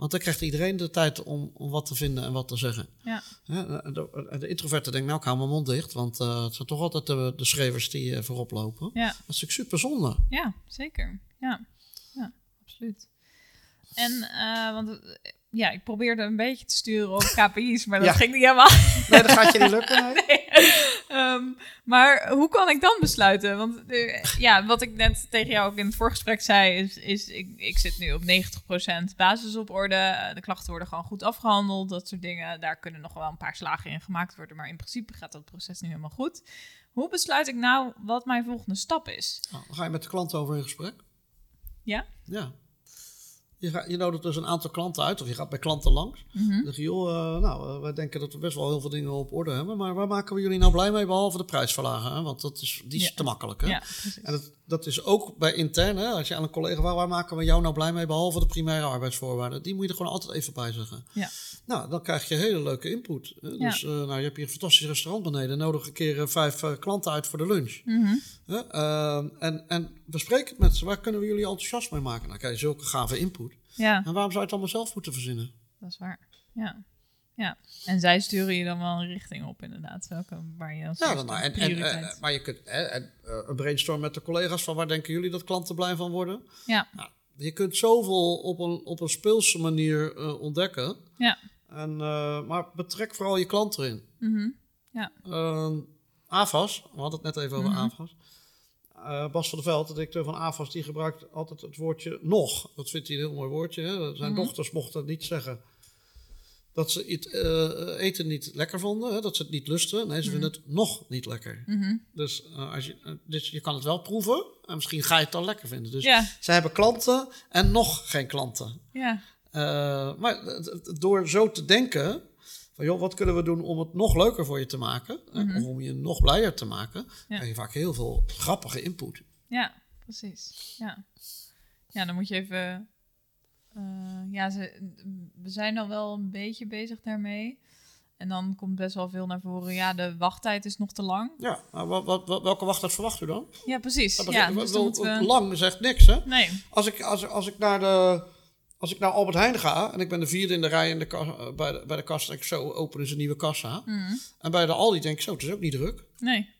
Want dan krijgt iedereen de tijd om, om wat te vinden en wat te zeggen. ja. De, de introverte denkt, nou, ik hou mijn mond dicht. Want eh, het zijn toch altijd de, de schrijvers die eh, voorop lopen. ja. Dat is natuurlijk super zonde. Ja, zeker. Ja, ja absoluut. En, eh, want ja, ik probeerde een beetje te sturen op KPI's, maar dat Ja. ging niet helemaal. Nee, dat gaat je niet lukken. Nee. Nee. Ehm, maar hoe kan ik dan besluiten? Want eh, ja, wat ik net tegen jou ook in het voorgesprek zei, is, is ik, ik zit nu op 90% basis op orde. Eh, De klachten worden gewoon goed afgehandeld, dat soort dingen. Daar kunnen nog wel een paar slagen in gemaakt worden, maar in principe gaat dat proces nu helemaal goed. Hoe besluit ik nou wat mijn volgende stap is? Nou, ga je met de klant over in gesprek. Ja? Ja. Je, gaat, je nodigt dus een aantal klanten uit, of je gaat bij klanten langs. Mhm. Dan zeg je, joh, eh, nou, eh, wij denken dat we best wel heel veel dingen op orde hebben. Maar waar maken we jullie nou blij mee, behalve de prijsverlagen? Hè? Want dat is, die is Ja. te makkelijk. Hè? Ja. En dat, dat is ook bij intern. Hè? Als je aan een collega waar, waar maken we jou nou blij mee, behalve de primaire arbeidsvoorwaarden? Die moet je er gewoon altijd even bij zeggen. Ja. Nou, dan krijg je hele leuke input. hè. Dus eh, nou, je hebt hier een fantastisch restaurant beneden. Nodig een keer vijf klanten uit voor de lunch. Hè? Ehm, en, en bespreek het met ze. Waar kunnen we jullie enthousiast mee maken? Nou, krijg je zulke gave input. Ja, En waarom zou je het allemaal zelf moeten verzinnen? dat is waar. Ja. ja. En zij sturen je dan wel een richting op, inderdaad. Welke, waar je als Ja, dan, en, en, prioriteit... eh, maar je kunt en, eh, een brainstorm met de collega's van waar denken jullie dat klanten blij van worden? ja, Nou, je kunt zoveel op een, op een speelse manier eh, ontdekken. ja. En, maar betrek vooral je klant erin. Mhm. Ja. Ehm, AVAS, we hadden het net even over. AVAS. Eh, Bas van der Veld, de directeur van AVAS, die gebruikt altijd het woordje nog. Dat vindt hij een heel mooi woordje. Hè? Zijn Mhm. dochters mochten niet zeggen dat ze het eh, eten niet lekker vonden, hè? dat ze het niet lusten. Nee, ze vinden het nog niet lekker. Mhm. Dus, eh, als je, eh, dus je kan het wel proeven en misschien ga je het dan lekker vinden. Dus Ja, ze hebben klanten en nog geen klanten. ja, Eh, maar door zo te denken, van joh, wat kunnen we doen om het nog leuker voor je te maken, hè, Mhm. of om je nog blijer te maken, Ja. krijg je vaak heel veel grappige input. ja, precies. Ja. ja, dan moet je even... eh, ja, ze, we zijn al wel een beetje bezig daarmee. En dan komt best wel veel naar voren. Ja, de wachttijd is nog te lang. Ja, maar wat, wat, wat- welke wachttijd verwacht u dan? Ja, precies. Ja, dus we... Lang zegt niks, hè? Nee, Als ik, als, als ik naar de... Als ik naar Albert Heijn ga en ik ben de vierde in de rij in de eh, bij, de, bij de kassa, denk ik zo openen ze een nieuwe kassa. Mhm. En bij de Aldi denk ik zo, het is ook niet druk. nee.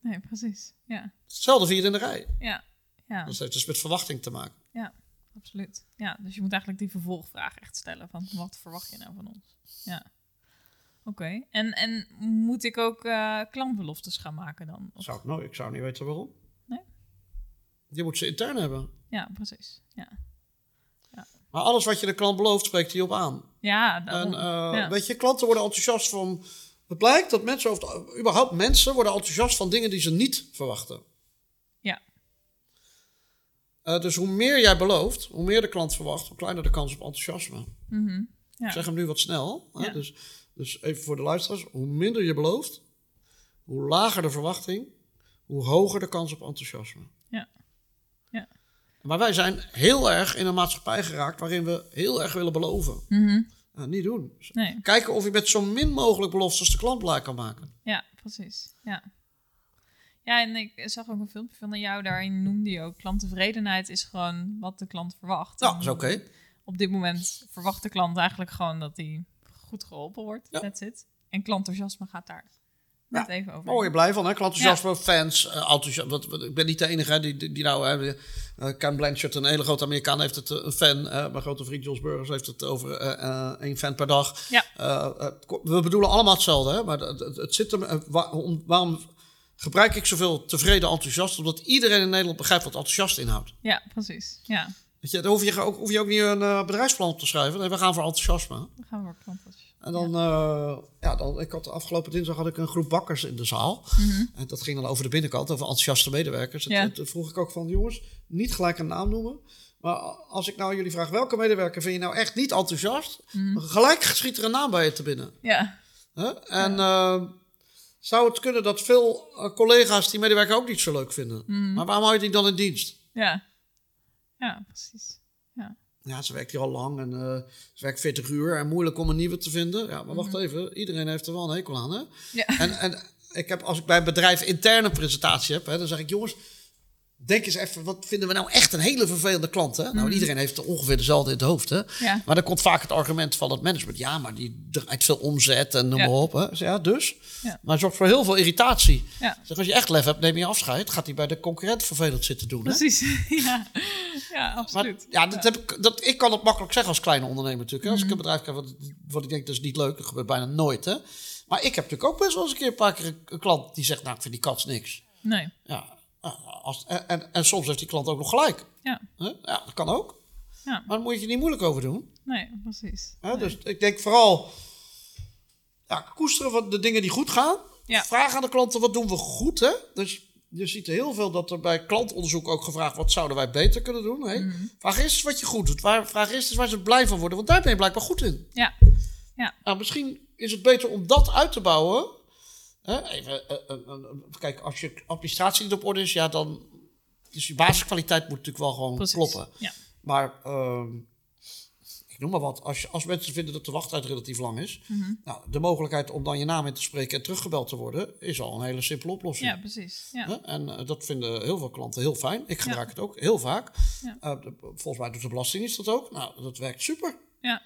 Nee, precies. Ja, Hetzelfde vierde in de rij. ja, ja. Dat heeft dus met verwachting te maken. Ja, absoluut. Ja, dus je moet eigenlijk die vervolgvraag echt stellen van wat verwacht je nou van ons? Ja. Oké. En, en moet ik ook eh klantbeloftes gaan maken dan? Of- Zou ik, nooit, ik zou niet weten waarom. Nee? Je moet ze intern hebben. Ja, precies. Ja, Maar alles wat je de klant belooft, spreekt hij op aan. ja En daarom. eh, ja. weet je, klanten worden enthousiast van... Het blijkt dat mensen, het- überhaupt mensen, worden enthousiast van dingen die ze niet verwachten. Ja. Eh, dus hoe meer jij belooft, hoe meer de klant verwacht, hoe kleiner de kans op enthousiasme. Mhm. ja. Ik zeg hem nu wat snel. Hè? Ja. Dus, dus even voor de luisteraars. Hoe minder je belooft, hoe lager de verwachting, hoe hoger de kans op enthousiasme. Maar wij zijn heel erg in een maatschappij geraakt waarin we heel erg willen beloven. Mhm. Nou, niet doen. Nee. Kijken of je met zo min mogelijk beloftes de klant blij kan maken. Ja, precies. Ja. Ja, en ik zag ook een filmpje van jou, daarin noemde je ook klanttevredenheid is gewoon wat de klant verwacht. Ja, is oké. Op dit moment verwacht de klant eigenlijk gewoon dat hij goed geholpen wordt. Ja. That's it. En klantenthousiasme gaat daar Ja, even over. Je blij van, hè? Klantenthousiasme, fans, enthousiasme. Wat, wat- ik ben niet de enige hè, die, die, die nou... Hè, eh, Ken Blanchard, een hele grote Amerikaan, heeft het eh, een fan. mijn grote vriend Jos Burgers heeft het over één fan per dag. Ja. We bedoelen allemaal hetzelfde, hè? Maar het, zit hem... om- waarom gebruik ik zoveel tevreden enthousiast? Omdat iedereen in Nederland begrijpt wat enthousiast inhoudt. Ja, precies. Ja, Weet je, daar hoef je, ook, hoef je ook niet een bedrijfsplan op te schrijven. Nee, we gaan voor enthousiasme. dan gaan we voor klantenthousiasme. En dan, ja. ja, dan, ik had afgelopen dinsdag had ik een groep bakkers in de zaal. En dat ging dan over de binnenkant, over enthousiaste medewerkers. Mhm. Ja. En toen vroeg ik ook van, jongens, niet gelijk een naam noemen. Maar als ik nou jullie vraag, welke medewerker vind je nou echt niet enthousiast? Mhm. Gelijk schiet er een naam bij je te binnen. Ja? En eh, zou het kunnen dat veel eh, collega's die medewerker ook niet zo leuk vinden? Mhm. Maar waarom hou je die dan in dienst? ja. Ja, precies. Ja. Ja, ze werkt hier al lang en eh, ze werkt 40 uur en moeilijk om een nieuwe te vinden. Ja, maar wacht Mhm. even, iedereen heeft er wel een hekel aan, hè? Ja. En, en ik heb, als ik bij een bedrijf interne presentatie heb, hè, dan zeg ik, jongens, denk eens even, wat vinden we nou echt een hele vervelende klant, hè? Nou, iedereen heeft ongeveer dezelfde in het hoofd, hè? Mhm. Ja. Maar dan komt vaak het argument van het management, ja, maar die draait veel omzet en noem Ja. maar op, hè? Zeg, Ja, dus? Ja. Maar het zorgt voor heel veel irritatie. Zeg, als je echt lef hebt, neem je afscheid, gaat hij bij de concurrent vervelend zitten doen, hè? Precies. Ja, ja Maar absoluut. ja, dat heb ik, dat, ik kan het makkelijk zeggen als kleine ondernemer natuurlijk. hè. Als ik een bedrijf krijg wat, wat ik denk dat is niet leuk, dat gebeurt bijna nooit. Hè? Maar ik heb natuurlijk ook best wel eens een keer een paar keer een, een klant die zegt, nou ik vind die kats niks. Nee. Ja, als, en, en, en soms heeft die klant ook nog gelijk. Ja. Ja, dat kan ook. Ja. Maar daar moet je niet moeilijk over doen. Nee, precies. Dus ik denk vooral, ja, koesteren van de dingen die goed gaan. Ja. Vraag aan de klanten, wat doen we goed? Hè? Dus je ziet heel veel dat er bij klantonderzoek ook gevraagd wordt, wat zouden wij beter kunnen doen? Hè? Mhm. Vraag eerst eens wat je goed doet. Waar, vraag eerst eens waar ze blij van worden, want daar ben je blijkbaar goed in. Ja. Nou, misschien is het beter om dat uit te bouwen. Even, eh, eh, eh, kijk, als je administratie niet op orde is, ja, dan. Dus je basiskwaliteit moet natuurlijk wel gewoon Precies. kloppen. Ja. Maar ehm, ik noem maar wat. Als, als mensen vinden dat de wachttijd relatief lang is, Mhm. nou, de mogelijkheid om dan je naam in te spreken en teruggebeld te worden, is al een hele simpele oplossing. ja, precies. Ja. En dat vinden heel veel klanten heel fijn. Ik gebruik het ook heel vaak. Ja. De- volgens mij doet de Belastingdienst dat ook. Nou, dat werkt super. Ja.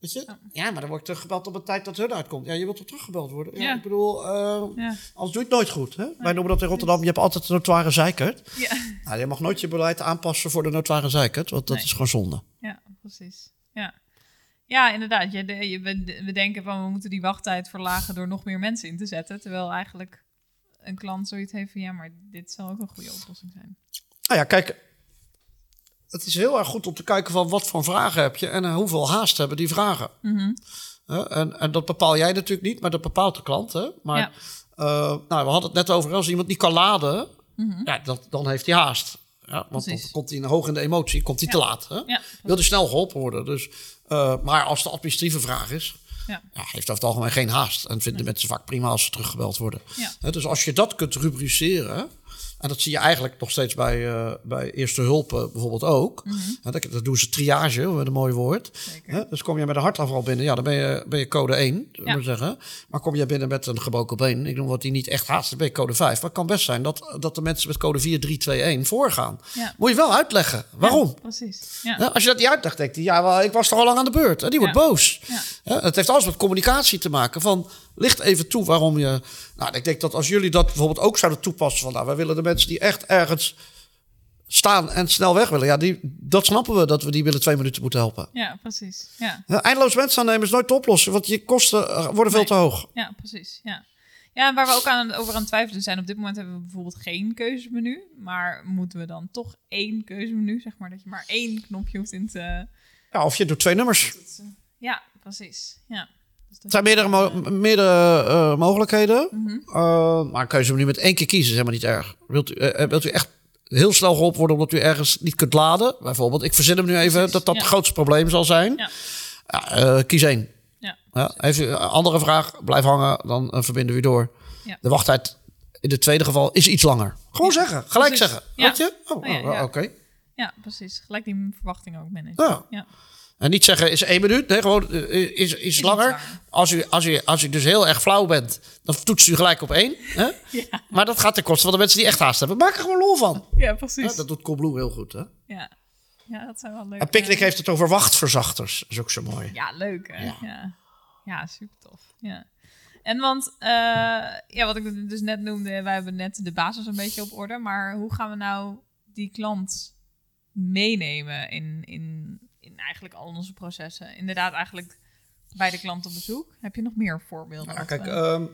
Weet je? Ja, maar dan word ik teruggebeld op een tijd dat hun uitkomt. Ja, je wilt toch teruggebeld worden? Ja, Ja. ik bedoel, eh, Ja. anders doe je het nooit goed. Hè? Wij noemen dat in Rotterdam, je hebt altijd een notoire zeikert. Ja. Nou, je mag nooit je beleid aanpassen voor de notoire zeikert, want dat Nee. is gewoon zonde. Ja, precies. Ja, ja inderdaad. Je, de- je, we, we denken van we moeten die wachttijd verlagen door nog meer mensen in te zetten. Terwijl eigenlijk een klant zoiets heeft van ja, maar dit zal ook een goede oplossing zijn. Nou ja, kijk, het is heel erg goed om te kijken van wat voor vragen heb je en eh, hoeveel haast hebben die vragen. Mhm. En, en dat bepaal jij natuurlijk niet, maar dat bepaalt de klant. Hè? Maar Ja. eh, nou, we hadden het net over, als iemand niet kan laden, ja, dat, dan heeft hij haast. Ja, want dan Mhm. Komt hij in- hoog in de emotie, komt hij te laat. Hè? Ja, Wil hij snel geholpen worden. Dus, eh, maar als de administratieve vraag is, ja, ja, heeft over het algemeen geen haast. En vinden mensen vaak prima als ze teruggebeld worden. Hè, dus als je dat kunt rubriceren. En dat zie je eigenlijk nog steeds bij, eh, bij eerste hulp eh, bijvoorbeeld ook. Hè, dat, dat doen ze triage, met een mooi woord. Mhm. zeker. Dus kom je met een hartaanval binnen, ja, dan ben je, ben je code 1, zullen we Ja. maar zeggen. Maar kom je binnen met een gebroken been, ik noem wat die niet echt haast, dan ben je code 5. Maar het kan best zijn dat, dat de mensen met code 4, 3, 2, 1 voorgaan. Ja. Moet je wel uitleggen. Waarom? Ja, precies. Als je dat niet uitlegt, denkt hij, ja, wel, ik was toch al lang aan de beurt. Hè? Die wordt boos. Het heeft alles met communicatie te maken. Van, licht even toe waarom je... Nou, ik denk dat als jullie dat bijvoorbeeld ook zouden toepassen... van, nou, wij willen de mensen die echt ergens staan en snel weg willen... ja, die, dat snappen we, dat we die binnen twee minuten moeten helpen. ja, precies. Ja. Ja, eindeloos mensen aannemen is nooit te oplossen... want je kosten eh, worden veel Nee. te hoog. Ja, precies. Ja. ja, waar we ook aan, over aan het twijfelen zijn, op dit moment hebben we bijvoorbeeld geen keuzemenu. Maar moeten we dan toch één keuzemenu, zeg maar, dat je maar één knopje hoeft in te. Ja, of je doet twee nummers. Ja, precies. Ja. Dus Er zijn meerdere, mo- meerdere eh, mogelijkheden. Mhm. Eh, maar een keuze nu met één keer kiezen is helemaal niet erg. Wilt u, eh, wilt u echt heel snel geholpen worden omdat u ergens niet kunt laden? Bijvoorbeeld, ik verzin hem nu even Precies, dat dat ja. het grootste probleem zal zijn. Ja. Eh, kies één. Ja. Ja, heeft u een andere vraag, blijf hangen, dan eh, verbinden we u door. Ja. De wachttijd in het tweede geval is iets langer. Gewoon zeggen, gelijk precies. zeggen. Ja. Weet je? Oh, Oh, oh, ja. oké. Ja, precies. Gelijk die verwachtingen ook managen. Ja. En niet zeggen is één minuut, nee, gewoon eh, is, is, langer. Als u, als, u, als u dus heel erg flauw bent, dan toetst u gelijk op één. Hè? Ja, Maar dat gaat ten koste van de mensen die echt haast hebben. Maak er gewoon lol van. ja precies. Ja, dat doet Coolblue heel goed. Hè? Ja. ja, dat zijn wel leuk. En Picnic heeft het over wachtverzachters. Dat is ook zo mooi. Ja, leuk hè? Ja. Ja, ja. super tof. Ja. En want, eh, ja, wat ik dus net noemde, wij hebben net de basis een beetje op orde. Maar hoe gaan we nou die klant meenemen in, in eigenlijk al onze processen? Inderdaad, eigenlijk bij de klant op bezoek. Heb je nog meer voorbeelden? Ja, wat kijk, we- ehm,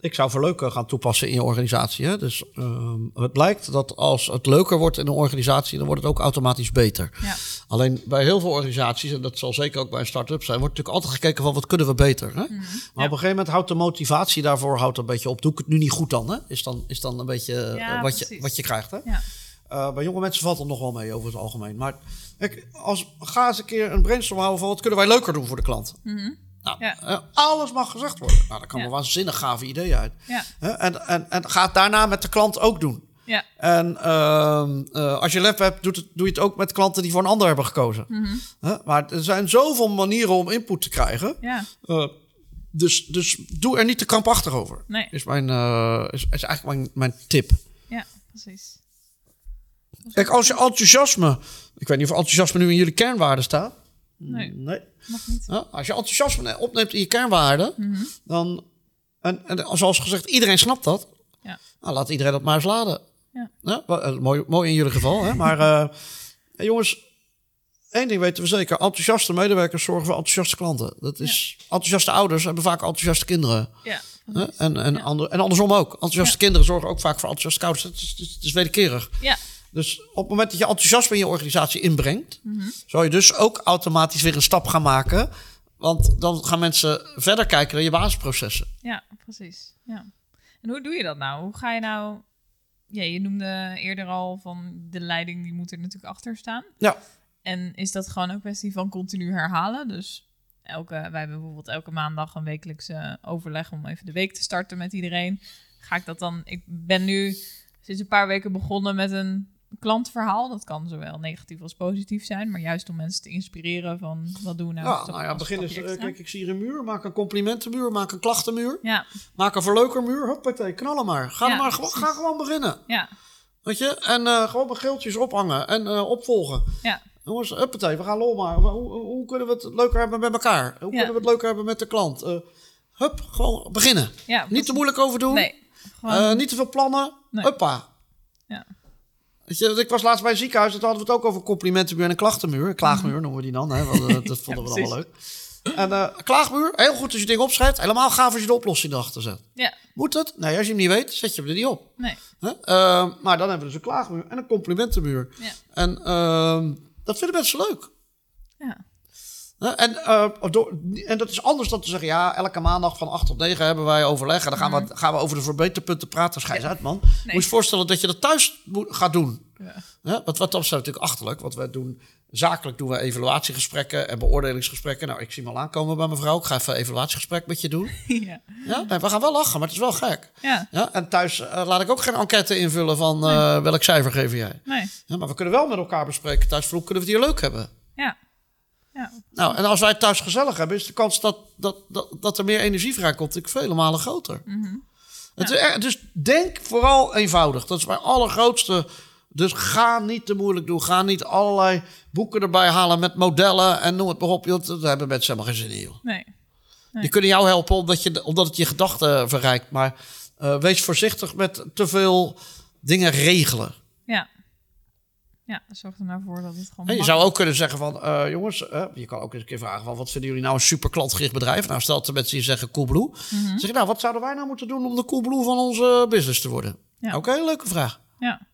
ik zou voor leuker gaan toepassen in je organisatie. Hè? Dus ehm, het blijkt dat als het leuker wordt in een organisatie, dan wordt het ook automatisch beter. ja. Alleen bij heel veel organisaties, en dat zal zeker ook bij een start-up zijn, wordt natuurlijk altijd gekeken van wat kunnen we beter. Hè? Maar Mhm. op een gegeven moment houdt de motivatie daarvoor houdt een beetje op. Doe ik het nu niet goed dan? Hè? Is, dan is dan een beetje eh, wat, je, wat je krijgt. Hè? Ja. Eh, bij jonge mensen valt het nog wel mee over het algemeen. Maar als, ga eens een keer een brainstorm houden van wat kunnen wij leuker doen voor de klant. Mhm. Nou, Ja. eh, alles mag gezegd worden. Nou, daar komen Ja. waanzinnig gave ideeën uit. Ja. En, en, en ga het daarna met de klant ook doen. Ja. En ehm, eh, als je lef hebt, doet het, doe je het ook met klanten die voor een ander hebben gekozen. Mhm. Maar er zijn zoveel manieren om input te krijgen. Ja. Eh, dus, dus doe er niet te krampachtig over. Nee. Is, mijn, is, is eigenlijk mijn, mijn tip. Ja, precies. Kijk, als je enthousiasme... Ik weet niet of enthousiasme nu in jullie kernwaarden staat. Nee. Nee. Nog niet. Ja, als je enthousiasme opneemt in je kernwaarden, Mhm. dan... En, en zoals gezegd, iedereen snapt dat. Ja. Nou, laat iedereen dat maar eens laden. Ja. wel, eh, mooi, mooi in jullie geval, hè? Maar eh, ja, jongens, één ding weten we zeker. Enthousiaste medewerkers zorgen voor enthousiaste klanten. Dat is, Enthousiaste ouders hebben vaak enthousiaste kinderen. Ja. En, en, Ja. ander- en andersom ook. Enthousiaste kinderen zorgen ook vaak voor enthousiaste ouders. Het is, het is, het is wederkerig. Ja. Dus op het moment dat je enthousiasme in je organisatie inbrengt, zou je dus ook automatisch weer een stap gaan maken. Want dan gaan mensen verder kijken naar je basisprocessen. Ja, precies. Ja. En hoe doe je dat nou? Hoe ga je nou... Ja, je noemde eerder al van de leiding, die moet er natuurlijk achter staan. Ja. En is dat gewoon een kwestie van continu herhalen? Dus elke, wij hebben bijvoorbeeld elke maandag een wekelijkse overleg om even de week te starten met iedereen. Ga ik dat dan... Ik ben nu sinds een paar weken begonnen met een klantverhaal. Dat kan zowel negatief als positief zijn. Maar juist om mensen te inspireren van wat doen we nou? Ja, nou ja, begin eens. eh, kijk, ik zie hier een muur. Maak een complimentenmuur. Maak een klachtenmuur. Ja, Maak een verleukermuur. Huppatee, knallen maar. Ga, Ja, maar gewoon, ga gewoon beginnen. ja, Weet je? En eh, gewoon mijn geeltjes ophangen en eh, opvolgen. ja, Jongens, huppatee, we gaan lol maken. Hoe, hoe, hoe kunnen we het leuker hebben met elkaar? Hoe Ja. kunnen we het leuker hebben met de klant? Hup, gewoon beginnen. ja. Niet te moeilijk over doen. Nee. Gewoon, niet te veel plannen. Nee. Huppa. Ja. Je, ik was laatst bij een ziekenhuis. Toen hadden we het ook over complimentenmuur en een klachtenmuur. Klaagmuur noemen we die dan. Hè? Want, eh, dat vonden we wel leuk. En een klaagmuur, heel goed als je dingen opschrijft. Helemaal gaaf als je de oplossing erachter zet. ja, Moet het? Nee, als je hem niet weet, zet je hem er niet op. nee. Hè? Eh, maar dan hebben we dus een klaagmuur en een complimentenmuur. Ja. En ehm, dat vinden mensen leuk. Ja? En, eh, door, en dat is anders dan te zeggen, ja, elke maandag van 8 tot 9 hebben wij overleg. En dan gaan, we, gaan we over de verbeterpunten praten. Schijs uit, man. Moet je je voorstellen dat je dat thuis moet, gaat doen. ja, Hè? Want wat dat is natuurlijk achterlijk. Want wij doen, zakelijk doen we evaluatiegesprekken en beoordelingsgesprekken. Nou, ik zie hem al aankomen bij mevrouw. Ik ga even een evaluatiegesprek met je doen. ja, Ja, nee, we gaan wel lachen, maar het is wel gek. ja, Ja, en thuis eh, laat ik ook geen enquête invullen van eh, welk cijfer geef jij. nee, Ja, maar we kunnen wel met elkaar bespreken thuis hoe kunnen we het hier leuk hebben. ja, ja, Nou, en als wij het thuis gezellig hebben, is de kans dat, dat, dat, dat er meer energie vrijkomt natuurlijk vele malen groter. het is echt- dus denk vooral eenvoudig. Dat is mijn allergrootste. Dus ga niet te moeilijk doen. Ga niet allerlei boeken erbij halen met modellen en noem het maar op. joh. Daar hebben mensen helemaal geen zin in. Joh. nee, Nee. Die kunnen jou helpen omdat, je, omdat het je gedachten verrijkt. Maar eh, wees voorzichtig met te veel dingen regelen. ja. Ja, zorg er nou voor dat het gewoon En je zou ook kunnen zeggen van, eh, jongens, eh, je kan ook eens een keer vragen van, wat vinden jullie nou een super klantgericht bedrijf? Nou, stel dat de mensen die zeggen Coolblue. Dan zeg je, nou, wat zouden wij nou moeten doen om de Coolblue van onze business te worden? Ja. Oké, leuke vraag. Ja.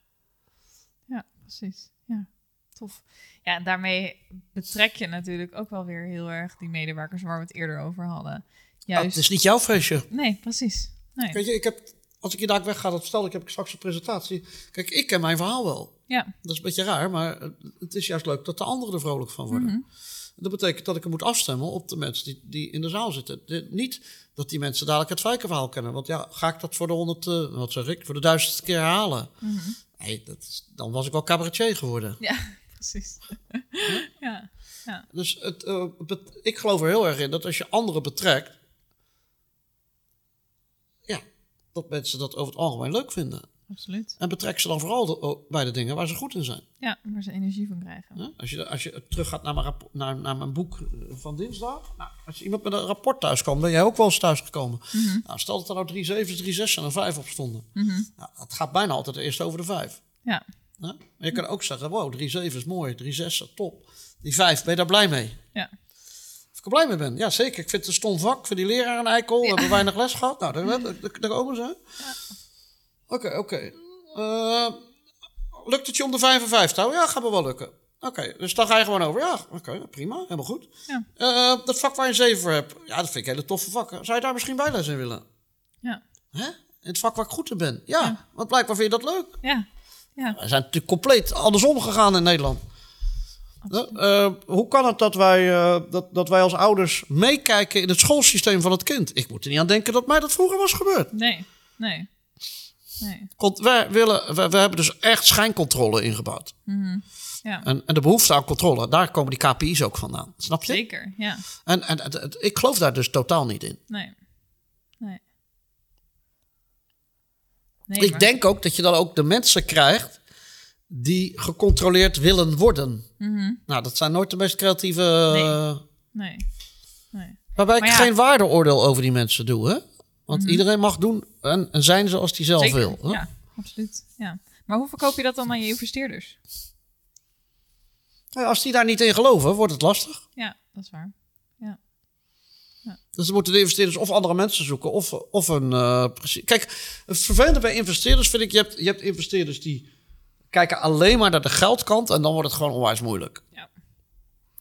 Ja, precies. Ja, tof. Ja, en daarmee betrek je natuurlijk ook wel weer heel erg die medewerkers waar we het eerder over hadden. Ah, Juist. het is niet jouw feestje. Nee, precies. Nee. Weet je, ik heb, als ik hier daar weg ga, dat vertel ik, heb ik straks een presentatie. Kijk, ik ken mijn verhaal wel. Ja, Dat is een beetje raar, maar het is juist leuk dat de anderen er vrolijk van worden. Mhm. Dat betekent dat ik er moet afstemmen op de mensen die, die in de zaal zitten. De- niet dat die mensen dadelijk het Fijkenverhaal kennen. Want ja, ga ik dat voor de honderd, eh, wat zeg ik, voor de duizendste keer herhalen? Mhm. Nee, dat is- dan was ik wel cabaretier geworden. ja, precies. ja, ja, Dus het, eh, ik geloof er heel erg in dat als je anderen betrekt, ja, dat mensen dat over het algemeen leuk vinden. Absoluut. En betrek ze dan vooral de- oh, bij de dingen waar ze goed in zijn. Ja, waar ze energie van krijgen. Hè? Als, je, als je teruggaat naar mijn, rappo- naar, naar mijn boek eh, van dinsdag. Nou, als iemand met een rapport thuis kwam, ben jij ook wel eens thuisgekomen. nou, stel dat er nou drie zevens, drie zes en een vijf op stonden. Nou, het gaat bijna altijd eerst over de vijf. Ja, Hè? Maar je kan ook zeggen, wow, drie zeven is mooi, drie zes, top. Die vijf, ben je daar blij mee? ja, Of ik er blij mee ben? Ja, zeker. Ik vind het een stom vak. Ik vind die leraar een eikel. We hebben weinig les gehad. Nou, daar, daar, daar, komen ze. Oké, oké. Eh, lukt het je om de 5 en 5 te houden? Ja, gaat me wel lukken. Oké, dus dan ga je gewoon over. Ja, oké, prima. Helemaal goed. Ja. Eh, dat vak waar je een 7 voor hebt. Ja, dat vind ik hele toffe vakken. Zou je daar misschien bijles in willen? ja, Hè? In het vak waar ik goed in ben. Ja, want blijkbaar vind je dat leuk. ja, ja. We zijn natuurlijk compleet andersom gegaan in Nederland. Eh, hoe kan het dat wij, dat, dat wij als ouders meekijken in het schoolsysteem van het kind? Ik moet er niet aan denken dat mij dat vroeger was gebeurd. Nee, nee, nee. Want wij willen, we, we hebben dus echt schijncontrole ingebouwd. Ja, En, en de behoefte aan controle, daar komen die KPI's ook vandaan. Snap je? zeker. Ja, En, en, ik geloof daar dus totaal niet in. nee, nee. Nee, ik maar- denk ook dat je dan ook de mensen krijgt die gecontroleerd willen worden. Mhm. Nou, dat zijn nooit de meest creatieve... Nee. eh, Nee, nee. Waarbij ik ja. Mhm. geen waardeoordeel over die mensen doe, hè? Want iedereen mag doen en, en zijn zoals hij zelf Zeker, wil. Hè? ja, absoluut. Ja. Maar hoe verkoop je dat dan aan je investeerders? Ja, Als die daar niet in geloven, wordt het lastig. Ja, dat is waar. Ja, Dus dan moeten de investeerders of andere mensen zoeken, of, of een... eh. Kijk, het vervelende bij investeerders vind ik... Je hebt, je hebt investeerders die kijken alleen maar naar de geldkant... en dan wordt het gewoon onwijs moeilijk.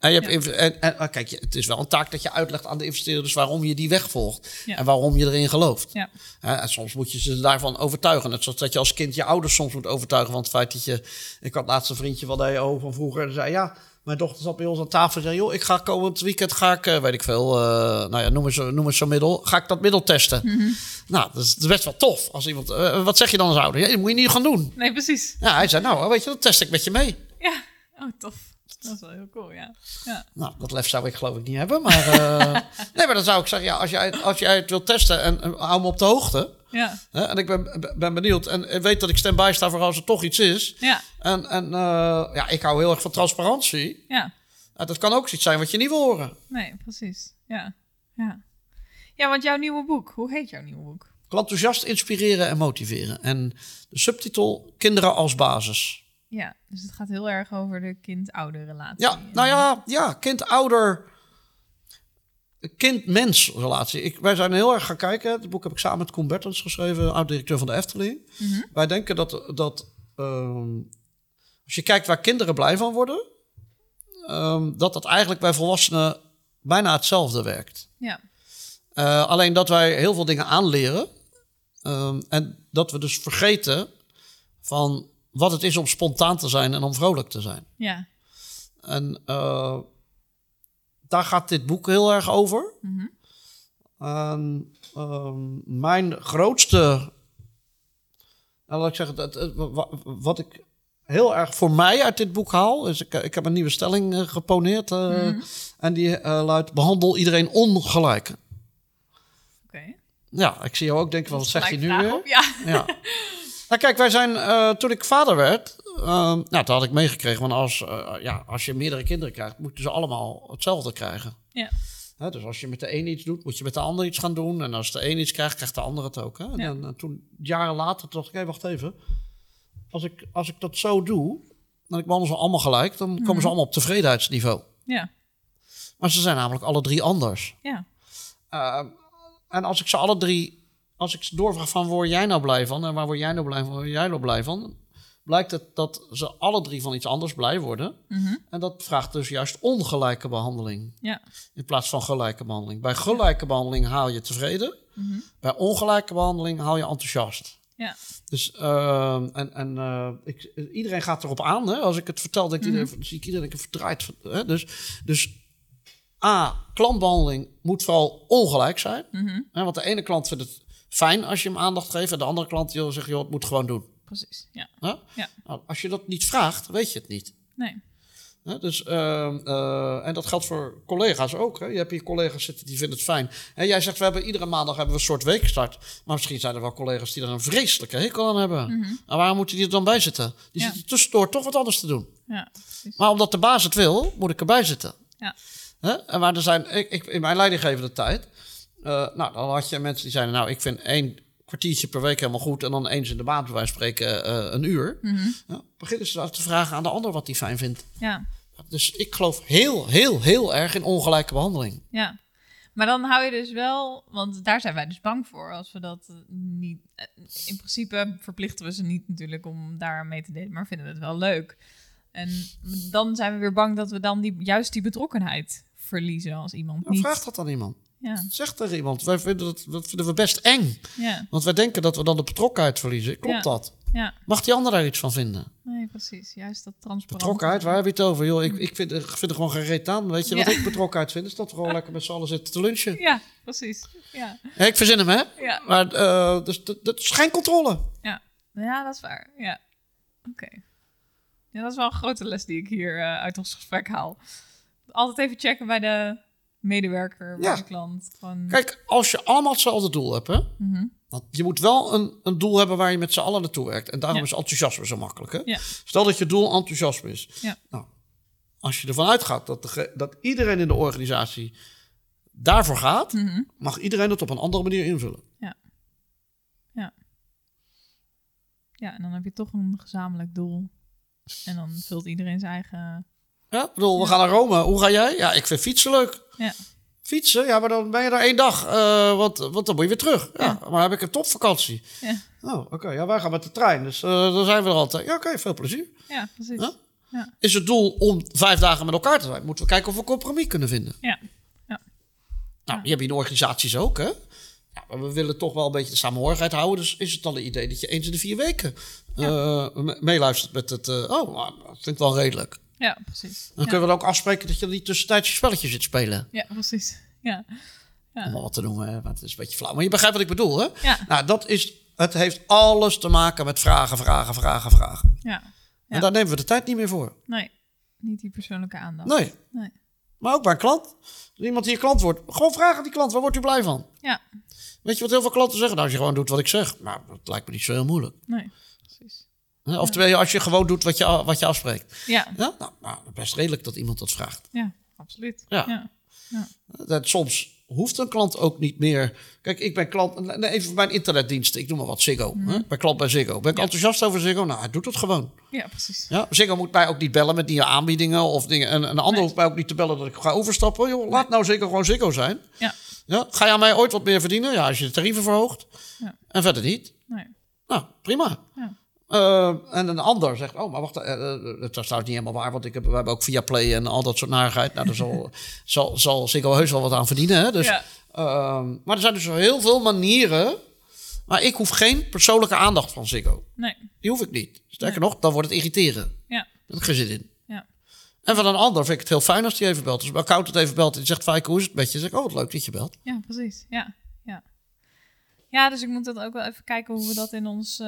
En, je hebt Ja. en, en ah, kijk, je- het is wel een taak dat je uitlegt aan de investeerders... waarom je die weg volgt Ja. en waarom je erin gelooft. ja, en soms moet je ze daarvan overtuigen. Net zoals dat je als kind je ouders soms moet overtuigen van het feit dat je... Ik had laatst een vriendje van de van vroeger en zei... Ja, mijn dochter zat bij ons aan tafel en zei... Joh, ik ga komend weekend, ga ik, eh, weet ik veel... eh, nou ja, noem eens, noem eens zo'n middel. Ga ik dat middel testen? Nou, dat is, dat is best wel tof. Als iemand, eh, wat zeg je dan als ouder? Ja, dat moet je niet gaan doen. nee, precies. Ja, hij zei, nou, weet je, dat test ik met je mee. Ja, oh, tof. Dat is wel heel cool, ja. Ja, Nou, dat lef zou ik geloof ik niet hebben. Maar, eh, nee, maar dan zou ik zeggen, ja, als jij, als jij het wilt testen en, en hou me op de hoogte... ja, Hè, en ik ben, ben benieuwd en, en weet dat ik stand-by sta voor als er toch iets is. ja, En, en eh, ja, ik hou heel erg van transparantie. ja. Ja, dat kan ook iets zijn wat je niet wil horen. Nee, precies. Ja, ja. Ja, want jouw nieuwe boek, hoe heet jouw nieuwe boek? Enthousiast inspireren en motiveren. En de subtitel Kinderen als basis. Ja, dus het gaat heel erg over de kind-ouder relatie. Ja, nou ja, ja kind-ouder, kind-mens relatie. Ik, wij zijn heel erg gaan kijken. Het boek heb ik samen met Koen Bertens geschreven, oud-directeur van de Efteling. Wij denken dat, dat ehm, als je kijkt waar kinderen blij van worden, ehm, dat dat eigenlijk bij volwassenen bijna hetzelfde werkt. Ja, Eh, alleen dat wij heel veel dingen aanleren. ehm, en dat we dus vergeten van wat het is om spontaan te zijn en om vrolijk te zijn. ja, En eh, daar gaat dit boek heel erg over. En, ehm, mijn grootste. Nou, laat ik zeggen, dat, wa- wat ik heel erg voor mij uit dit boek haal. Is ik, ik heb een nieuwe stelling eh, geponeerd. eh, En die luidt: behandel iedereen ongelijk. oké. Ja, ik zie jou ook denken: van, wat zegt hij nu weer? op, Ja, Ja. nou, kijk, wij zijn, eh, toen ik vader werd, ehm, nou, toen had ik meegekregen van als, eh, ja, als je meerdere kinderen krijgt, moeten ze allemaal hetzelfde krijgen. ja, Hè, dus als je met de een iets doet, moet je met de ander iets gaan doen. En als de een iets krijgt, krijgt de ander het ook. Hè? En Ja. dan, toen, jaren later, dacht ik, hé, wacht even. Als ik, als ik dat zo doe, en ik behandel ze allemaal gelijk, dan komen ze allemaal op tevredenheidsniveau. ja, Maar ze zijn namelijk alle drie anders. ja, Uh, en als ik ze alle drie, als ik ze doorvraag van waar word jij nou blij van en waar word jij nou blij van, waar word jij nou blij van, blijkt het dat ze alle drie van iets anders blij worden. Mhm. En dat vraagt dus juist ongelijke behandeling ja, in plaats van gelijke behandeling. Bij gelijke behandeling haal je tevreden, bij ongelijke behandeling haal je enthousiast. ja, Dus ehm, en, en eh, ik, iedereen gaat erop aan. Hè? Als ik het vertel, denk iedereen, zie ik iedereen verdraaid. Hè? Dus, dus A, klantbehandeling moet vooral ongelijk zijn. Hè? Want de ene klant vindt het fijn als je hem aandacht geeft. En de andere klant die zeggen, joh, het moet gewoon doen. precies. Ja, ja, Nou, als je dat niet vraagt, weet je het niet. nee. Dus, ehm, eh, en dat geldt voor collega's ook. Hè. Je hebt hier collega's zitten die vinden het fijn. En jij zegt, we hebben iedere maandag hebben we een soort weekstart. Maar misschien zijn er wel collega's die er een vreselijke hekel aan hebben. En waarom moeten die er dan bij zitten? Die Ja. zitten tussendoor toch wat anders te doen. Ja. Maar omdat de baas het wil, moet ik erbij zitten. Ja. En maar er zijn, ik, ik, in mijn leidinggevende tijd, eh, nou, dan had je mensen die zeiden, nou, ik vind één kwartiertje per week helemaal goed en dan eens in de maand, van spreken, eh, een uur. Mhm. Beginnen ze te vragen aan de ander wat hij fijn vindt. Ja, Dus ik geloof heel, heel, heel erg in ongelijke behandeling. ja. Maar dan hou je dus wel, want daar zijn wij dus bang voor. Als we dat eh, niet. In principe verplichten we ze niet natuurlijk om daar mee te delen, maar vinden we het wel leuk. En dan zijn we weer bang dat we dan die, juist die betrokkenheid verliezen als iemand Nou, niet. vraag dat aan iemand. Ja, Zeg tegen iemand. Wij vinden dat, dat vinden we best eng. ja, Want wij denken dat we dan de betrokkenheid verliezen. Klopt Ja. dat? ja. Mag die ander daar iets van vinden? Nee, precies. Juist dat transparant. Betrokkenheid, waar heb je het over? Joh, ik, ik, vind, ik vind er gewoon geen reet aan. Weet je wat ik betrokkenheid vind? Is dat we gewoon lekker met z'n allen zitten te lunchen. Ja, precies. Ja, ik verzin hem, hè? ja. Maar eh, dus, dat, dat is geen controle. Ja, ja dat is waar. Ja, oké. Ja, dat is wel een grote les die ik hier eh, uit ons gesprek haal. Altijd even checken bij de medewerker, Ja. klant. Kijk, als je allemaal hetzelfde doel hebt, hè? Mhm. Want je moet wel een, een doel hebben waar je met z'n allen naartoe werkt. En daarom Ja. is enthousiasme zo makkelijk, hè? Ja. Stel dat je doel enthousiasme is. Ja. Nou, als je ervan uitgaat dat, de, dat iedereen in de organisatie daarvoor gaat, Mhm. mag iedereen het op een andere manier invullen. Ja, en dan heb je toch een gezamenlijk doel. En dan vult iedereen zijn eigen... Ja, ik bedoel, we gaan naar Rome. Hoe ga jij? Ja, ik vind fietsen leuk. Ja, Fietsen? Ja, maar dan ben je daar één dag. eh, want, want dan moet je weer terug. Ja, maar heb ik een topvakantie. ja, Oh, oké. Ja, wij gaan met de trein. Dus eh, dan zijn we er altijd. Ja, oké. veel plezier. ja precies. Ja? Ja, Is het doel om vijf dagen met elkaar te zijn? Moeten we kijken of we een compromis kunnen vinden. ja, ja. Nou, je hebt in organisaties ook, hè? Ja, maar we willen toch wel een beetje de samenhorigheid houden. Dus is het dan een idee dat je eens in de vier weken eh, me- meeluistert met het... oh, dat vind ik wel redelijk. Ja precies. Dan ja. kunnen we ook afspreken dat je niet tussentijds je spelletje zit spelen. Ja, precies. Ja, Om maar wat te noemen, hè? want het is een beetje flauw. Maar je begrijpt wat ik bedoel, hè? ja, Nou, dat is... Het heeft alles te maken met vragen, vragen, vragen, vragen. ja. En daar nemen we de tijd niet meer voor. Nee, niet die persoonlijke aandacht. Nee. Nee. Maar ook bij een klant. Als iemand die een klant wordt, gewoon vragen aan die klant. Waar wordt u blij van? Ja, Weet je wat heel veel klanten zeggen? Nou, als je gewoon doet wat ik zeg. Nou, dat lijkt me niet zo heel moeilijk. nee? Oftewel, als je gewoon doet wat je, wat je afspreekt. Ja, Ja? Nou, nou, best redelijk dat iemand dat vraagt. ja, absoluut. Ja. ja. Dat, soms hoeft een klant ook niet meer... Kijk, ik ben klant... Even mijn internetdiensten. Ik noem maar wat, Ziggo. Hè? Ik ben klant bij Ziggo. Ben ik enthousiast over Ziggo? Nou, hij doet het gewoon. Ja, precies. Ja? Ziggo moet mij ook niet bellen met nieuwe aanbiedingen of dingen. En een ander Nee. hoeft mij ook niet te bellen dat ik ga overstappen. Joh, laat nou Ziggo gewoon Ziggo zijn. Ja, Ja? Ga je aan mij ooit wat meer verdienen? Ja, als je de tarieven verhoogt. Ja. En verder niet. nee. Nou, prima. Ja. Eh, en een ander zegt, oh, maar wacht, eh, dat is trouwens niet helemaal waar, want ik heb, we hebben ook via Play en al dat soort narigheid. Nou, daar zal, zal, zal Ziggo heus wel wat aan verdienen. Hè? Dus, Ja. ehm, maar er zijn dus heel veel manieren, maar ik hoef geen persoonlijke aandacht van Ziggo. Nee. Die hoef ik niet. Sterker nog, dan wordt het irriteren. Ja. Daar heb ik geen zin in. Ja. En van een ander vind ik het heel fijn als die even belt. Dus mijn accountant even belt en die zegt, Fijke, hoe is het met je? Dan zeg ik, oh, wat leuk dat je belt. Ja, precies. Ja. Ja. Ja, dus ik moet dat ook wel even kijken hoe we dat in ons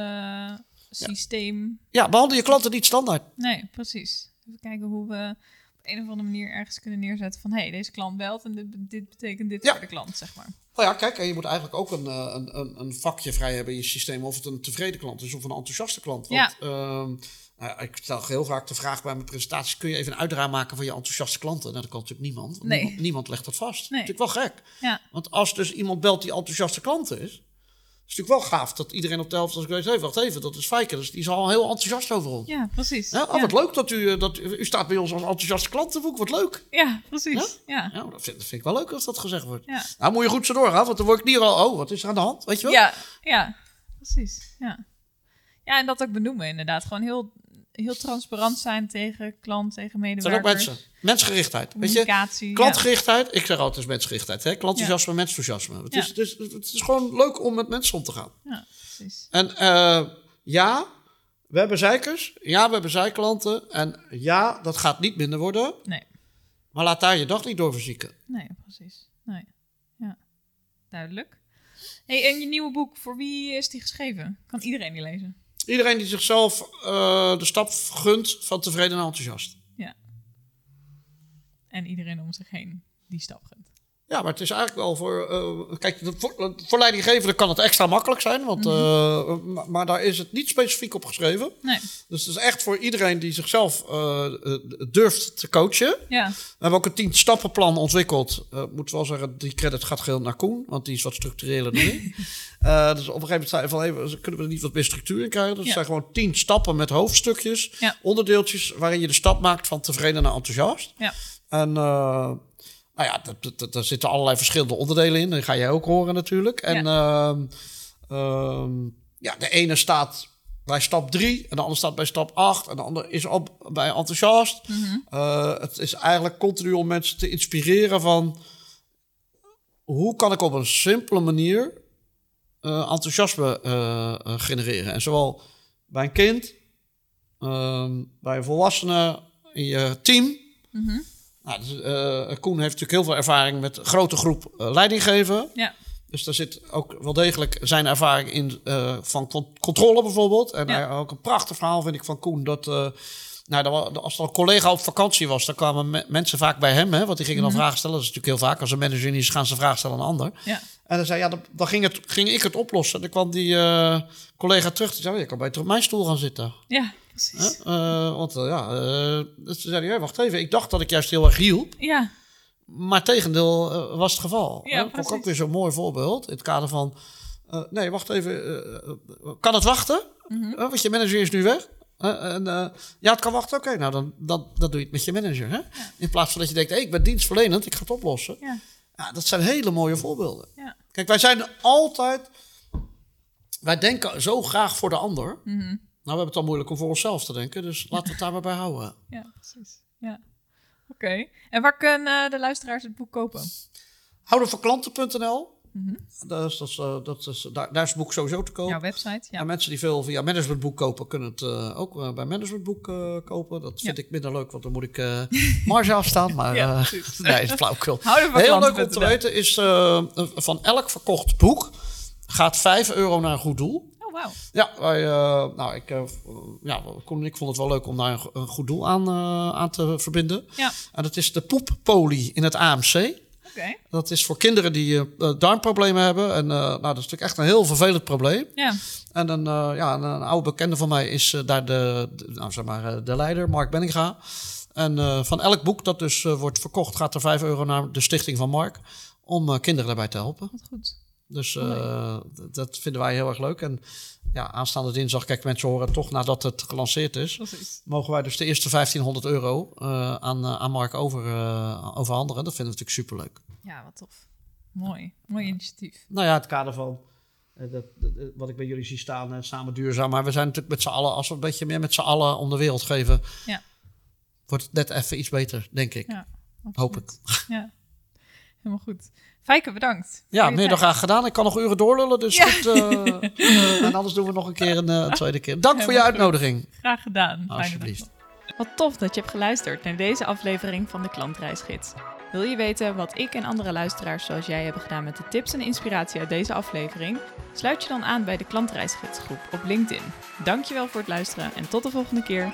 systeem. Ja, behandel je klanten niet standaard. Nee, precies. Even kijken hoe we op een of andere manier ergens kunnen neerzetten van hé, hey, deze klant belt en dit, dit betekent dit Ja. voor de klant, zeg maar. Nou ja, kijk, en je moet eigenlijk ook een, eh, een, een, een vakje vrij hebben in je systeem of het een tevreden klant is of een enthousiaste klant. Want Ja. ehm, nou ja, ik stel heel vaak de vraag bij mijn presentaties: kun je even een uitdraai maken van je enthousiaste klanten? Nou, dat kan natuurlijk niemand. Nee. Niemand, niemand legt dat vast. Nee. Natuurlijk wel gek. Ja, Want als dus iemand belt die enthousiaste klant is, is natuurlijk wel gaaf dat iedereen op de helft als ik weet, hey, wacht even, dat is Fijke, dus die is al heel enthousiast over ons. ja precies. Ja, oh, ja. wat leuk dat u, eh, dat u, staat bij ons als enthousiaste klantenboek, wat leuk. Ja, precies. Ja. Ja, dat vind, dat vind ik wel leuk als dat gezegd wordt. Ja. Nou, moet je goed zo doorgaan, want dan word ik niet al, oh, wat is er aan de hand, weet je wel? Ja, ja, precies. Ja. ja, en dat ook benoemen inderdaad. Gewoon heel, heel transparant zijn tegen klant, tegen Het zijn ook medewerkers. mensen. Mensgerichtheid. Weet je? Klantgerichtheid. Ik zeg altijd mensgerichtheid. Hè? Klantenthousiasme, mensenthousiasme. Het, Ja. is, het, is, het is gewoon leuk om met mensen om te gaan. Ja, ja precies. En eh, ja, we hebben zeikers. Ja, we hebben zijklanten. En ja, dat gaat niet minder worden. Nee, Maar laat daar je dag niet door verzieken. nee, precies. Nee. Ja, duidelijk. Hey, en je nieuwe boek, voor wie is die geschreven? Kan iedereen die lezen? Iedereen die zichzelf eh, de stap gunt van tevreden en enthousiast. Ja. En iedereen om zich heen die stap gunt. Ja, maar het is eigenlijk wel voor. eh, kijk, voor, voor leidinggevenden kan het extra makkelijk zijn. Want, Mhm. eh, maar, maar daar is het niet specifiek op geschreven. Nee, Dus het is echt voor iedereen die zichzelf eh, eh, durft te coachen. ja. We hebben ook een tien stappenplan ontwikkeld. Eh moet wel zeggen, die credit gaat geheel naar Koen, want die is wat structureler dan ik. Eh, dus op een gegeven moment zei van, hey, kunnen we er niet wat meer structuur in krijgen? Dus het zijn gewoon tien stappen met hoofdstukjes, Ja. onderdeeltjes, waarin je de stap maakt van tevreden naar enthousiast. Ja. En eh, nou ja, daar zitten allerlei verschillende onderdelen in. Dat ga jij ook horen natuurlijk. En ehm, ehm, ja, de ene staat bij stap 3 en de andere staat bij stap 8 en de andere is op bij enthousiast. Eh, het is eigenlijk continu om mensen te inspireren van hoe kan ik op een simpele manier eh, enthousiasme eh, genereren. En zowel bij een kind, ehm, bij een volwassene, in je team. Nou, dus, eh, Koen heeft natuurlijk heel veel ervaring met grote groep eh, leiding geven. Ja. Dus daar zit ook wel degelijk zijn ervaring in eh, van con- controle bijvoorbeeld. En Ja. ook een prachtig verhaal vind ik van Koen. Dat, nou, als er een collega op vakantie was, dan kwamen me- mensen vaak bij hem. Hè, want die gingen dan vragen stellen. Dat is natuurlijk heel vaak. Als een manager niet is, gaan ze vragen stellen aan een ander. Ja. En dan zei ja, dan, dan ging, het, ging ik het oplossen. Dan kwam die collega terug. Die zei, "Oh, je kan op mijn stoel gaan zitten. Ja, precies. Eh, want eh, ja, eh, dus toen zei hij, "Hey, wacht even. Ik dacht dat ik juist heel erg hielp. Ja, Maar tegendeel was het geval. Ja, Hè? Precies. ook weer zo'n mooi voorbeeld. In het kader van... nee, wacht even. kan het wachten? Mhm. Want je manager is nu weg. En, ja, het kan wachten. Oké, nou dan, dan, dan doe je het met je manager. Hè? In plaats van dat je denkt, hey, ik ben dienstverlenend, ik ga het oplossen. ja, Ja, dat zijn hele mooie voorbeelden. ja. Kijk, wij zijn altijd... Wij denken zo graag voor de ander. Mhm. Nou, we hebben het al moeilijk om voor onszelf te denken. Dus laten we het daar maar bij houden. Ja, precies. Ja. Oké. En waar kunnen de luisteraars het boek kopen? Houdenvanklanten.nl Mhm. dat is, dat is, eh, dat is, daar, daar is het boek sowieso te kopen. Jouw website? Ja. En mensen die veel via managementboek kopen, kunnen het eh, ook eh, bij managementboek eh, kopen. Dat vind Ja. ik minder leuk, want dan moet ik eh marge afstaan. Maar Ja, eh, nee, is. Houden van Heel leuk om te weten is, eh, van elk verkocht boek gaat 5 euro naar een goed doel. Ja, wij, eh, nou, ik, eh, ja, Koen en ik vond het wel leuk om daar een, go- een goed doel aan, eh, aan te verbinden. Ja. En dat is de poeppolie in het AMC. Oké. Dat is voor kinderen die darmproblemen hebben. En nou, dat is natuurlijk echt een heel vervelend probleem. Ja. En een, ja, een, een oude bekende van mij is daar de, de- nou, zeg maar, de leider, Mark Benninga. En van elk boek dat dus wordt verkocht, gaat er 5 euro naar de stichting van Mark. Om kinderen daarbij te helpen. Wat goed. Dus eh, dat vinden wij heel erg leuk. En ja, aanstaande dinsdag, kijk, mensen horen toch nadat het gelanceerd is. Precies. Mogen wij dus de eerste 1500 euro eh, aan, eh, aan Mark over, overhandigen. Dat vinden we natuurlijk superleuk. Ja, wat tof. Mooi. Mooi initiatief. Nou ja, het kader van dat, wat ik bij jullie zie staan, samen duurzaam. Maar we zijn natuurlijk met z'n allen, als we een beetje meer met z'n allen om de wereld geven, Ja. wordt het net even iets beter, denk ik. Ja. Hoop ik. Ja. Helemaal goed. Fijke, bedankt. Ja, meer dan graag gedaan. Ik kan nog uren doorlullen, dus Ja. goed. eh, en anders doen we nog een keer een, eh, een tweede keer. Dank voor je goed. uitnodiging. Graag gedaan. Alsjeblieft. Wat tof dat je hebt geluisterd naar deze aflevering van de Klantreisgids. Wil je weten wat ik en andere luisteraars zoals jij hebben gedaan met de tips en inspiratie uit deze aflevering? Sluit je dan aan bij de Klantreisgidsgroep op LinkedIn. Dankjewel voor het luisteren en tot de volgende keer.